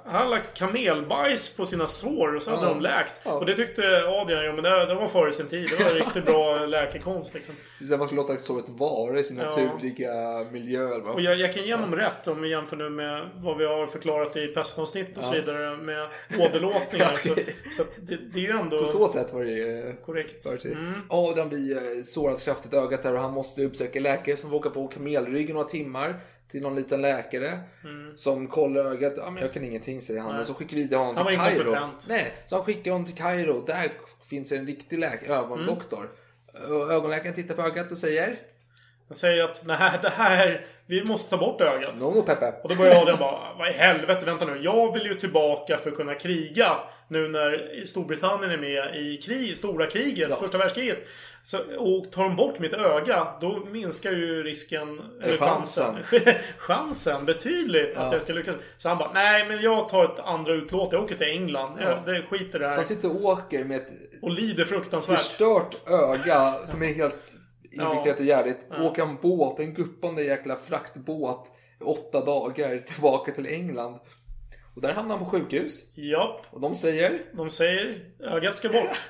han lagt kamelbajs på sina sår och så hade Ja. de läkt. Ja. Och det tyckte Adrian, ja men det, det var före sin tid. Det var riktigt bra (laughs) läkekonst liksom. så man skulle låta såret vara i sin Ja. naturliga miljö. Och jag, jag kan ge honom rätt om vi jämför nu med vad vi har förklarat i pestavsnitt och så vidare med åderlåtningar. (laughs) så så att det, det är ju ändå På så sätt var det eh, korrekt. Var det Mm. Adam blir eh, sårat kraftigt i ögat där och han måste uppsöka läkare som åka på kamelryggen några timmar till någon liten läkare som kollar ögat. Ja, men jag kan ingenting säger han Mm. Nej. och så skickar vi honom Han till var Kairo. Nej, så han skickar honom till Kairo. Där finns en riktig läkare, ögondoktor. Mm. Och ögonläkaren tittar på ögat och säger Han säger att nej, det här... Vi måste ta bort ögat. No, Peppe. Och då börjar Adrian bara, vad i helvete, vänta nu. Jag vill ju tillbaka för att kunna kriga. Nu när Storbritannien är med i krig, stora kriget, Ja. första världskriget. Så, och tar de bort mitt öga, då minskar ju risken, eller chansen, chansen (laughs) betydligt att jag ska lyckas. Så han bara, nej men jag tar ett andra utlåt, jag åker till England. Jag, det skiter det Så han här. sitter och åker med ett Och lider fruktansvärt. förstört öga som är helt infekterat och jävligt. Ja. Åka en båt, en guppande jäkla fraktbåt åtta dagar tillbaka till England. Och där hamnar han på sjukhus. Japp, Och de säger... de säger ögat ska bort.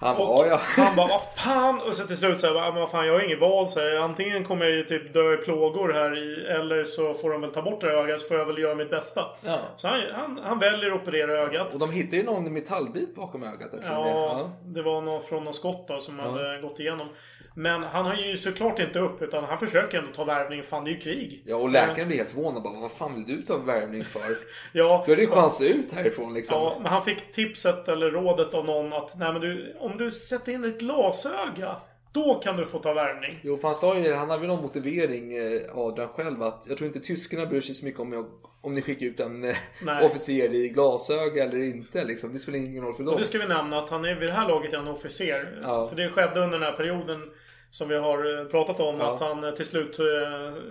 Han Och bara, ja. (laughs) han bara, vad fan? Och så till slut så här, vad fan jag har inget val. Så här, antingen kommer jag ju typ dö i plågor här i, eller så får de väl ta bort det här ögat så får jag väl göra mitt bästa. Ja. Så han, han, han väljer att operera ögat. Och de hittar ju någon metallbit bakom ögat. eftersom det- Ja, det var någon från någon skott då som hade gått igenom. Men han har ju såklart inte upp utan han försöker ändå ta värvning. Fan det är ju krig. Ja, och läkaren blir helt förvånad. Bara, vad fan vill du ta värvning för? (laughs) Ja, Då är det så- chans ut härifrån liksom. Ja, men han fick tipset eller rådet av någon att nej men du, om du sätter in ett glasöga då kan du få ta värvning. Jo, för han sa ju han hade väl någon motivering, eh, Adrian själv, att jag tror inte tyskarna bryr sig så mycket om, jag, om ni skickar ut en eh, Nej. officer i glasöga eller inte. Liksom. Det spelar ingen roll för dem. Och det ska vi nämna att han är vid det här laget är han officer. Ja. För det skedde under den här perioden som vi har eh, pratat om. Ja. Att han eh, till slut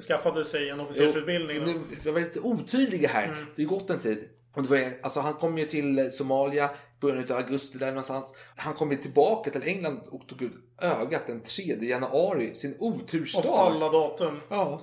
skaffade sig en officersutbildning. Jo, nu, jag var lite otydliga här. Mm. Det har gått en tid. Och det var, alltså, han kom ju till Somalia början av augusti där någonstans. Han kom tillbaka till England och tog ut ögat den 3 januari, sin otursdag. Av alla datum. Ja.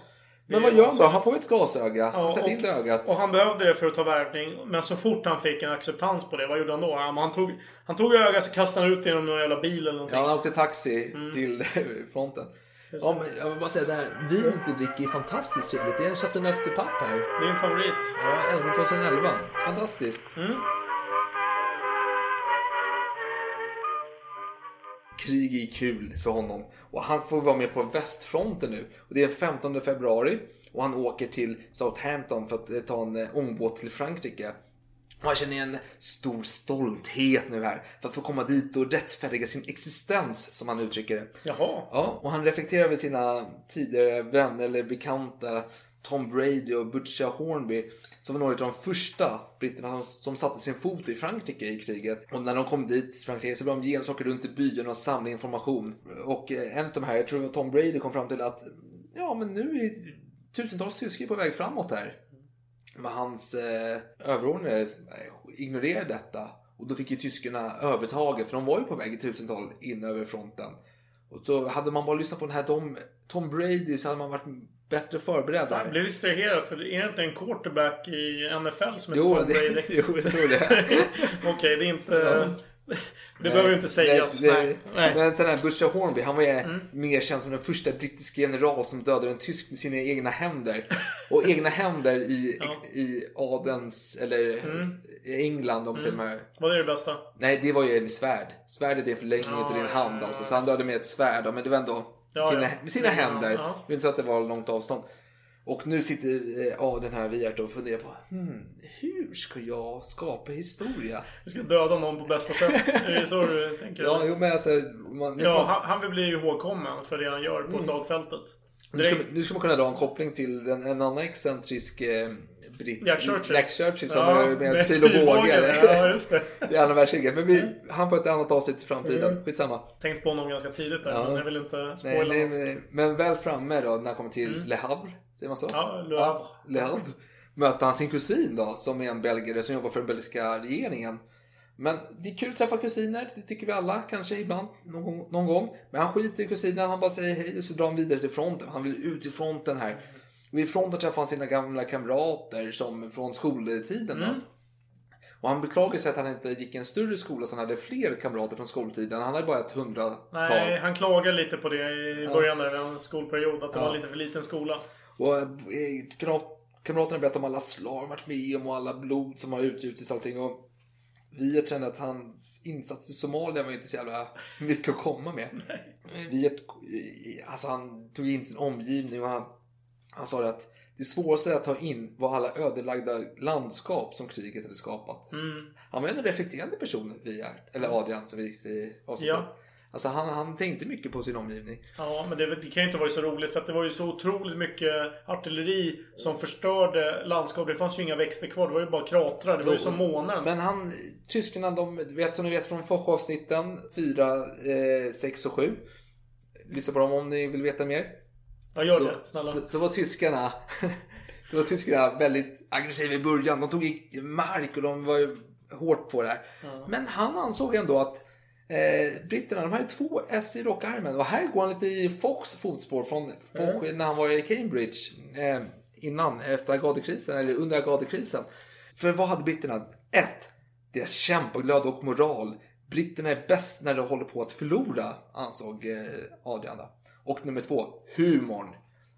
Det Men är vad gör han då? Han får ju ett glasöga. Ja, Sätt och- in det ögat. Och han behövde det för att ta värvning. Men så fort han fick en acceptans på det, vad gjorde han då? Han, tog, han tog ögat så kastade han ut genom någon jävla bil eller någonting. Ja, han åkte taxi Mm. till (laughs) fronten. Ja, men jag vill bara säga det här. Vinet vi dricker är fantastiskt trevligt. Det är en Chateauneuf de Pape här. Din favorit. Ja, älskling 2011. Fantastiskt. Mm. Krig är kul för honom. Och han får vara med på västfronten nu. Och det är 15 februari. Och han åker till Southampton för att ta en eh, ångbåt till Frankrike. Och han känner en stor stolthet nu här. För att få komma dit och rättfärdiga sin existens, som han uttrycker det. Jaha. Ja, och han reflekterar över sina tidigare vänner eller bekanta Tom Brady och Butcher Hornby som var några av de första britterna som, som satte sin fot i Frankrike i kriget. Och när de kom dit till Frankrike så började de genast åka runt i byarna och samla information. Och eh, en av de här, jag tror det var Tom Brady, kom fram till att ja, men nu är tusentals tyskar på väg framåt här. Men hans eh, överordnade eh, ignorerade detta. Och då fick ju tyskarna övertaget, för de var ju på väg i tusental in över fronten. Och så hade man bara lyssnat på den här Tom, Tom Brady så hade man varit bättre förberedd Jag blev distraherad för är det inte en quarterback i NFL som heter Jo, Tom Brady? (laughs) jo, jag tror det. (laughs) Okej, det är inte... (laughs) Det behöver ju inte sägas. Nej, Nej. nej. Nej. Men sen här Butcher Hornby, han var ju mer känd som den första brittiska general som dödade en tysk med sina egna händer. Och egna händer i, i adelns, eller i England om mm. säger. Vad är det bästa? Nej, det var ju med svärd. Svärdet är förlängning Ja, av din ja, hand ja, alltså. ja, Så han dödade med ett svärd, men det var ändå Ja, sina, med sina händer. ja. Det var inte så att det var långt avstånd. Och nu sitter eh, ja, den här Wiart och funderar på hmm, hur ska jag skapa historia? Du ska döda någon på bästa sätt. Är det så du tänker? Ja, jo, men alltså... Man, ja man, han, han vill bli ihågkommen för det han gör på slagfältet. nu, ska, nu ska man kunna dra en koppling till en, en annan excentrisk eh, britt. Jack Churchill. Jack Churchill som Ja, med, med pil och båge. Ja, just det. (laughs) I andra världskriget. Men vi, han får ett annat avsnitt i framtiden. Mm. Skitsamma. Tänkt på honom ganska tidigt där, Ja. men jag vill inte Nej, spoila nej, något. nej, men väl framme då när han kommer till Le Havre. Säger man så? Mm. Ja, Le Havre. Le Havre. Möter han sin kusin då, som är en belgare som jobbar för den belgiska regeringen. Men det är kul att träffa kusiner, det tycker vi alla kanske ibland, någon gång. Någon gång. Men han skiter i kusinen, han bara säger hej och så drar han vidare till fronten. Han vill ut till fronten här. Vid fronten träffar han sina gamla kamrater som från skoltiden. Mm. Och han beklagar sig att han inte gick i en större skola så han hade fler kamrater från skoltiden. Han hade bara ett hundratal. Nej, han klagar lite på det i början där, en skolperiod. Att det Ja. var lite för liten skola. Och eh, kamrat- kamraterna berättar om alla slag han varit med om och alla blod som har utgjutits och allting. Och vi kände att hans insats i Somalia var inte så jävla mycket att komma med. Vi, alltså han tog in sin omgivning och han, han sa det att det svåraste att ta in var alla ödelagda landskap som kriget hade skapat. Mm. Han var en reflekterande person, vi är, eller Adrian som vi säger i avsnittet. Ja. Alltså han, han tänkte mycket på sin omgivning. Ja, men det, det kan ju inte vara så roligt för det var ju så otroligt mycket artilleri som förstörde landskapet. Det fanns ju inga växter kvar. Det var ju bara kratrar. Det var ju som månen. Men han, tyskarna, de vet som ni vet från Foch-avsnitten 4, eh, 6 och 7. Lyssna på dem om ni vill veta mer. Ja, gör så, det. Snälla. Så, så var tyskarna (laughs) så var tyskarna väldigt aggressiva i början. De tog i mark och de var ju hårt på det här. Men han ansåg ändå att eh, britterna, de hade två S i rockarmen. Och här går han lite i Fox fotspår från Foch när han var i Cambridge. Eh, innan, efter Agadekrisen, eller under Agadekrisen. För vad hade britterna? Ett, Deras kämpaglöd och moral. Britterna är bäst när de håller på att förlora, ansåg eh, Adrian. då. Och nummer två, humorn.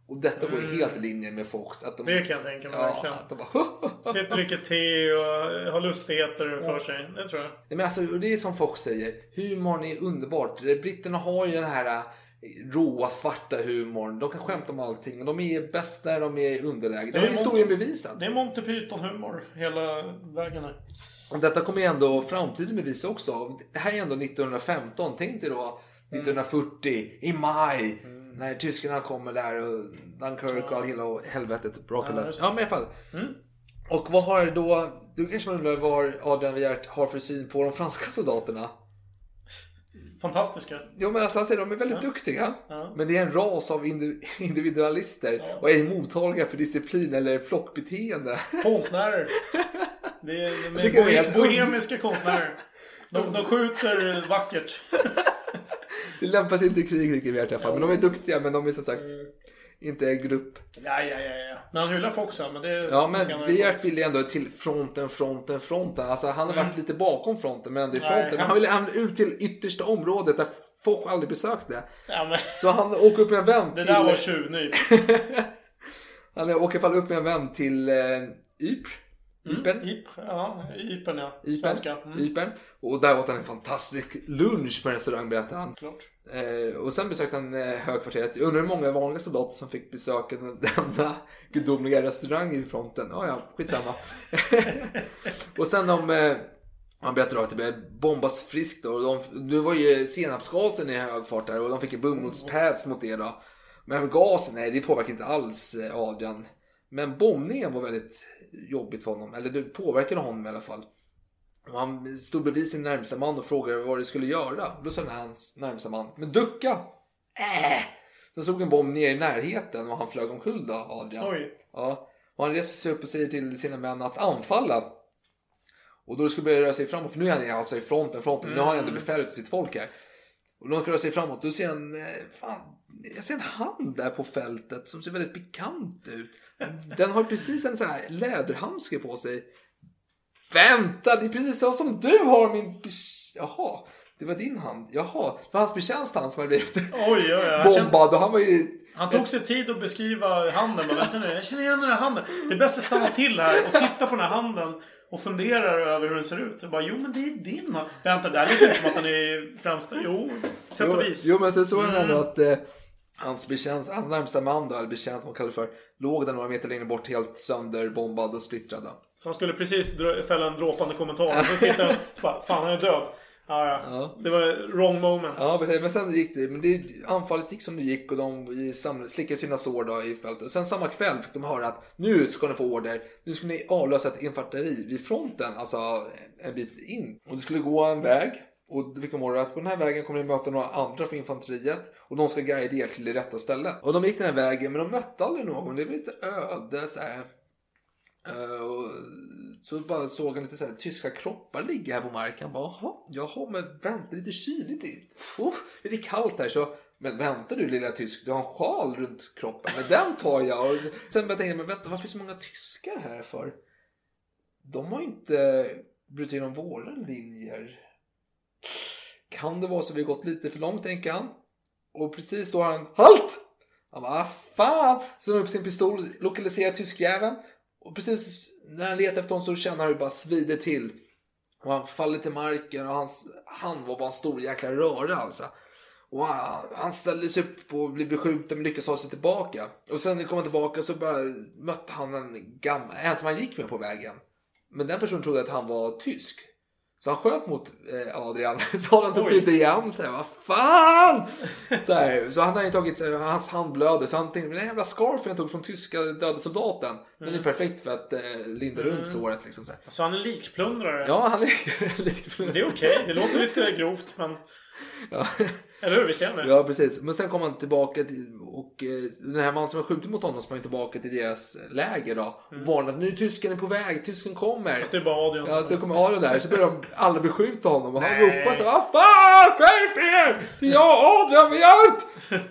Och detta går ju helt i linje med Fox. Att de, Det kan jag tänka mig, ja, verkligen. att de bara, Sitter och dricker te och har lustigheter för sig. Det tror jag. Nej, men alltså, och det är som Fox säger, humorn är underbart. Britterna har ju den här äh, råa svarta humorn. De kan skämta om allting. och De är bäst när de är i underläge. Det har är historien bevisat. Det är Monty Python-humor hela vägen här. Och detta kommer ju ändå framtiden bevisa också. Det här är ändå 1915. Tänk dig då 1940 i maj. När tyskarna kommer där och Dunkirk och all hela helvetet brakar Ja, löst. Ja, men i alla fall. Och vad har då... Du kanske undrar vad Adrian Wiart har för syn på de franska soldaterna? Fantastiska. Jo men alltså han säger de är väldigt duktiga. Ja. Men det är en ras av indi- (laughs) individualister och är mottagliga för disciplin eller flockbeteende. Konstnärer. (laughs) Det är, de är bohemiska konstnärer. De, de skjuter vackert. (laughs) Det lämpar sig inte i krig tycker vi i alla fall. Men de är duktiga men de är som sagt inte en grupp. Ja, ja, ja, ja. Men han hyllar Fox men det Ja men. Wiart ville ändå till fronten, fronten, fronten. Alltså han har varit lite bakom fronten men ändå i Nej, fronten. Men han ville han ut till yttersta området där folk aldrig besökte. Ja, men, Så han åker upp med en vän det till... där var tjuvnyp. (laughs) Han åker i alla fall upp med en vän till eh, Ypres. Ypern. Yp, ja, Ypern ja. Ypern. Svenska. Mm. Ypern. Och där åt han en fantastisk lunch på restaurang berättade han. Klart. Eh, och sen besökte han eh, högkvarteret. Jag undrar hur många vanliga soldater som fick besöka den- denna gudomliga restaurang i fronten. Ja, ja, skitsamma. (laughs) och sen de... Eh, han berättade att det började bombas friskt. Och de, det var ju senapsgasen i hög fart där och de fick ju bomullspads mot det då. Men gasen, nej det påverkar inte alls eh, Adrian. Men bombningen var väldigt jobbigt för honom. Eller det påverkade honom i alla fall. Och han stod bredvid sin närmsta man och frågade vad det skulle göra. Då sa hans närmsta man, men ducka! Äh! Sen såg en bomb ner i närheten och han flög omkull då, Adrian. Oj. Ja. Och han reser sig upp och säger till sina män att anfalla. Och då skulle börja röra sig framåt, för nu är han alltså i fronten, fronten. Nu har han ändå befäl till sitt folk här. Och de ska röra sig framåt, då ser han, eh, fan, jag ser en hand där på fältet som ser väldigt bekant ut. Den har precis en sån här läderhandske på sig. Vänta, det är precis så som du har min... Jaha, det var din hand. Jaha, det var hans betjänst hand som hade blivit Oj, oj, oj. Han, bombad och han var ju... han tog sig tid att beskriva handen. Men vänta nu, jag känner igen den här handen. Det är bäst att stanna till här och titta på den här handen. Och funderar över hur den ser ut. Jag bara, jo men det är din hand. Vänta, det här låter inte som att den är främsta. Jo, sätt och vis. jo men sen så var det ändå att eh, hans betjänt, hans närmsta man då, eller betjänt vad kallar det för, låg där några meter längre bort helt sönderbombad och splittrad. Så han skulle precis fälla en dråpande kommentar. Så tittade han och bara, fan han är död. Ja, ja. Ja. Det var wrong moment. Ja, precis. men sen gick det, men det, anfallet gick som det gick och de slickade sina sår då i fältet. Och sen samma kväll fick de höra att nu ska ni få order, nu ska ni avlösa ett infanteri vid fronten, alltså en bit in. Och det skulle gå en väg. Och då fick de order att på den här vägen kommer ni möta några andra för infanteriet och de ska guida er till det rätta stället. Och de gick den här vägen men de mötte aldrig någon. Det var lite öde så här. Eh, och så bara såg han lite så här, tyska kroppar ligga här på marken. Han bara, jaha, jaha, men vänta, lite kyligt. Oh, lite kallt här. Så, men vänta du lilla tysk, du har en sjal runt kroppen. Men den tar jag. Och sen började jag tänka, men vänta, varför är det så många tyskar här för? De har ju inte brutit igenom våra linjer. Kan det vara så vi har gått lite för långt, tänker han. Och precis då har han, HALT! Han bara, "Ah, fan! Så han upp sin pistol, lokaliserar tyskjäveln. Och precis när han letar efter honom så känner han hur det bara svider till. Och han faller till marken och hans hand var bara en stor jäkla röra alltså. Och han, han ställde sig upp och blev beskjuten men lyckades ta sig tillbaka. Och sen när han kom tillbaka så bara mötte han en gammal, en som han gick med på vägen. Men den personen trodde att han var tysk. Så han sköt mot eh, Adrian. (laughs) Så Adrian tog skjuta igen. Så här, vad fan! Så, här, så han hade ju tagit, så här, hans hand blöder. Så han tänkte, den jävla scarfen jag tog från tyska döda soldaten. Den Mm. är perfekt för att eh, linda runt såret. Liksom, så här. Så han är likplundrare. Ja, han är (laughs) lite... Det är okej. Det låter lite grovt men... Ja. Eller hur? Visst är det? Ja, precis. Men sen kom han tillbaka till, och eh, den här mannen som har skjutit mot honom sprang tillbaka till deras läger då. Och varnade nu tysken är på väg, tysken kommer. Mm. Fast det är bara Adrian Ja, så kommer Adrian där, så börjar de alla beskjuta honom och han Nej. ropar så Vad fan, skärp er! Det är jag, Adrian Hjärt!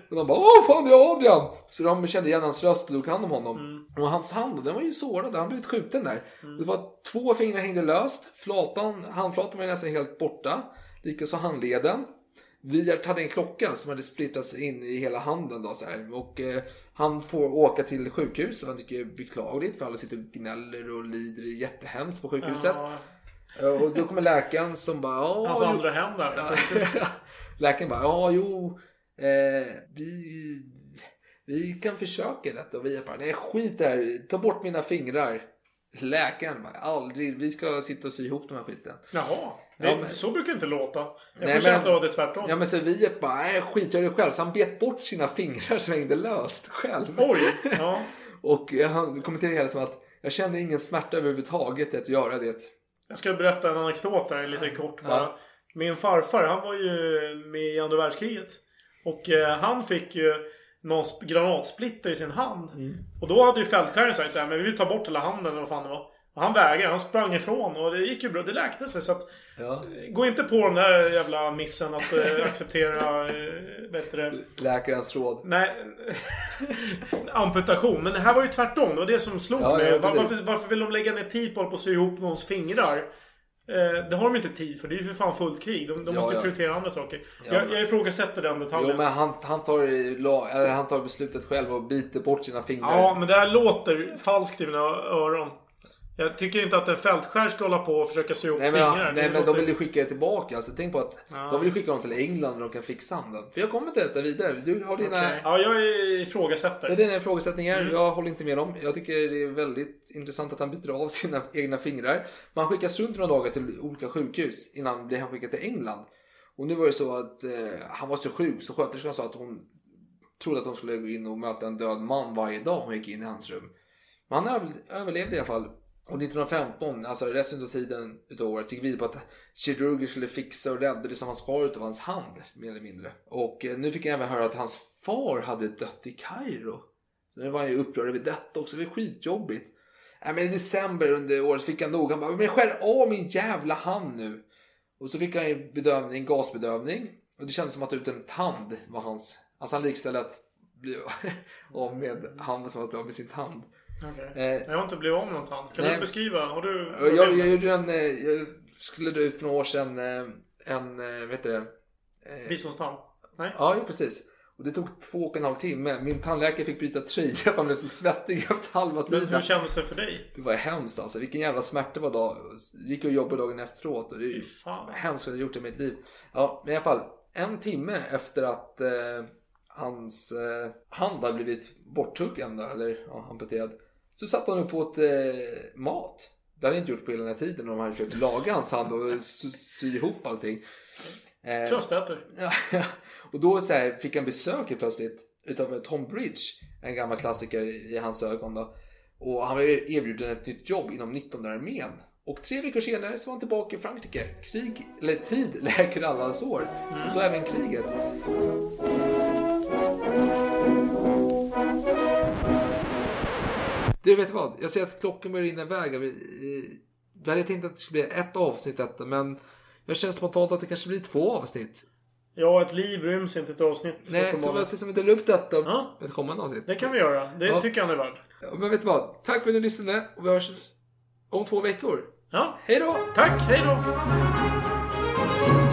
Och de bara, åh fan det är Adrian! Så de kände igen hans röst och tog hand om honom. Mm. Och hans hand, den var ju sårad, han blivit skjuten där. Det var två fingrar hängde löst, flatan, handflatan var ju nästan helt borta. Likaså handleden. Wiart hade en klocka som hade splittrats in i hela handen då så här. Och eh, han får åka till sjukhus och han tycker det är beklagligt för alla sitter och gnäller och lider jättehemskt på sjukhuset. Ja, Eh, Och då kommer läkaren som bara... "Ja, hans jo." andra hem där. (laughs) Läkaren bara, ja jo, eh, vi, vi kan försöka detta. Och vi bara, nej skit där, ta bort mina fingrar. Läkaren bara, aldrig, vi ska sitta och sy ihop de här skiten. Jaha. Det, Ja, men- Så brukar det inte låta. Jag Nej, får men- känslan av att det är tvärtom. Ja men så vi bara, nej skit gör det själv. Så han bet bort sina fingrar som hängde löst själv. Oj! Ja. (laughs) Och han kommenterade det som att jag kände ingen smärta överhuvudtaget i att göra det. Jag ska berätta en anekdot där lite kort bara. Ja. Min farfar han var ju med i andra världskriget. Och eh, han fick ju någon sp- granatsplitter i sin hand. Mm. Och då hade ju fältskäraren sagt så här, men vi vill ta bort hela handen eller vad fan det var. Han vägrade, han sprang ifrån och det gick ju bra, det läkte sig. Så att, Ja. gå inte på den där jävla missen att eh, (laughs) acceptera, eh, vet du det, Läkarens råd. Nej, (laughs) amputation. Men det här var ju tvärtom. Det var det som slog Ja, mig. ja, varför, varför vill de lägga ner tid på att sy ihop någons fingrar? Eh, det har de inte tid för. Det är ju för fan fullt krig. De, de måste prioritera andra saker. Ja, jag, jag ifrågasätter den detaljen. Jo men han, han, tar, han tar beslutet själv och biter bort sina fingrar. Ja, men det här låter falskt i mina öron. Jag tycker inte att en fältskär ska hålla på och försöka sy ihop Nej men, fingrar. nej, Det men de vill ju skicka det tillbaka. Alltså, tänk på att Ja. de vill skicka dem till England och de kan fixa handen. För jag kommer till detta vidare. Du har dina, Okej. Ja, jag det ifrågasätter. är dina ifrågasättningar. Mm. Jag håller inte med dem. Jag tycker det är väldigt intressant att han byter av (laughs) sina egna fingrar. Man skickas runt några dagar till olika sjukhus innan blir han skickad till England. Och nu var det så att eh, han var så sjuk så sköterskan sa att hon trodde att hon skulle gå in och möta en död man varje dag hon gick in i hans rum. Men han över- överlevde i alla fall. Och 1915, alltså resten av tiden utav året, gick vidare på att kirurger skulle fixa och rädda det som hans far utav hans hand, mer eller mindre. Och eh, nu fick jag även höra att hans far hade dött i Kairo. Så nu var han ju upprörd över detta också, det var skitjobbigt. Nej, men i december under året fick han nog, han bara, men skär av min jävla hand nu. Och så fick han ju bedövning, gasbedövning. Och det kändes som att ut en tand var hans, alltså han likställde att bli av med handen som att bli av med sin tand. Okej. Eh, Jag har inte blivit av med någon tand. Kan nej. du beskriva? Har du... Jag, jag gjorde en, eh, jag skulle dra ut för några år sedan eh, en, eh, vet du det? Eh, Biståndstand? Nej? Ja, precis. Och det tog två och en halv timme. Min tandläkare fick byta tröja för han blev så svettig (laughs) efter halva Men tiden. hur kändes det för dig? Det var hemskt alltså. Vilken jävla smärta var dag. Gick och jobbade dagen efteråt. Och det är hemskt vad jag gjort i mitt liv. Ja, men i alla fall. En timme efter att eh, hans eh, hand hade blivit borttuggen eller ja, amputerad. Så satt han upp på ett eh, mat. Det hade jag inte gjort på hela den här tiden. De hade försökt laga hans hand och sy, ihop allting. Eh, Tröstäter. (laughs) Ja, och då så här, fick han besök plötsligt utav Tom Bridge, en gammal klassiker i hans ögon. Då. Och han blev erbjuden ett nytt jobb inom 19 armén. Och tre veckor senare så var han tillbaka i Frankrike. Krig, eller tid (laughs) läker alla sår. Och så även kriget. Du vet vad? Jag ser att klockan börjar rinna iväg. Vi, vi hade tänkt att det skulle bli ett avsnitt detta men jag känner spontant att det kanske blir två avsnitt. Ja, ett liv ryms inte ett avsnitt. Nej, så jag ser som att dela upp detta Ja. ett kommande avsnitt. Det kan vi göra. Det Ja. tycker jag han är värd. Men vet du vad? Tack för att ni lyssnade och vi hörs om två veckor. Ja, Hej då! tack. Hej då!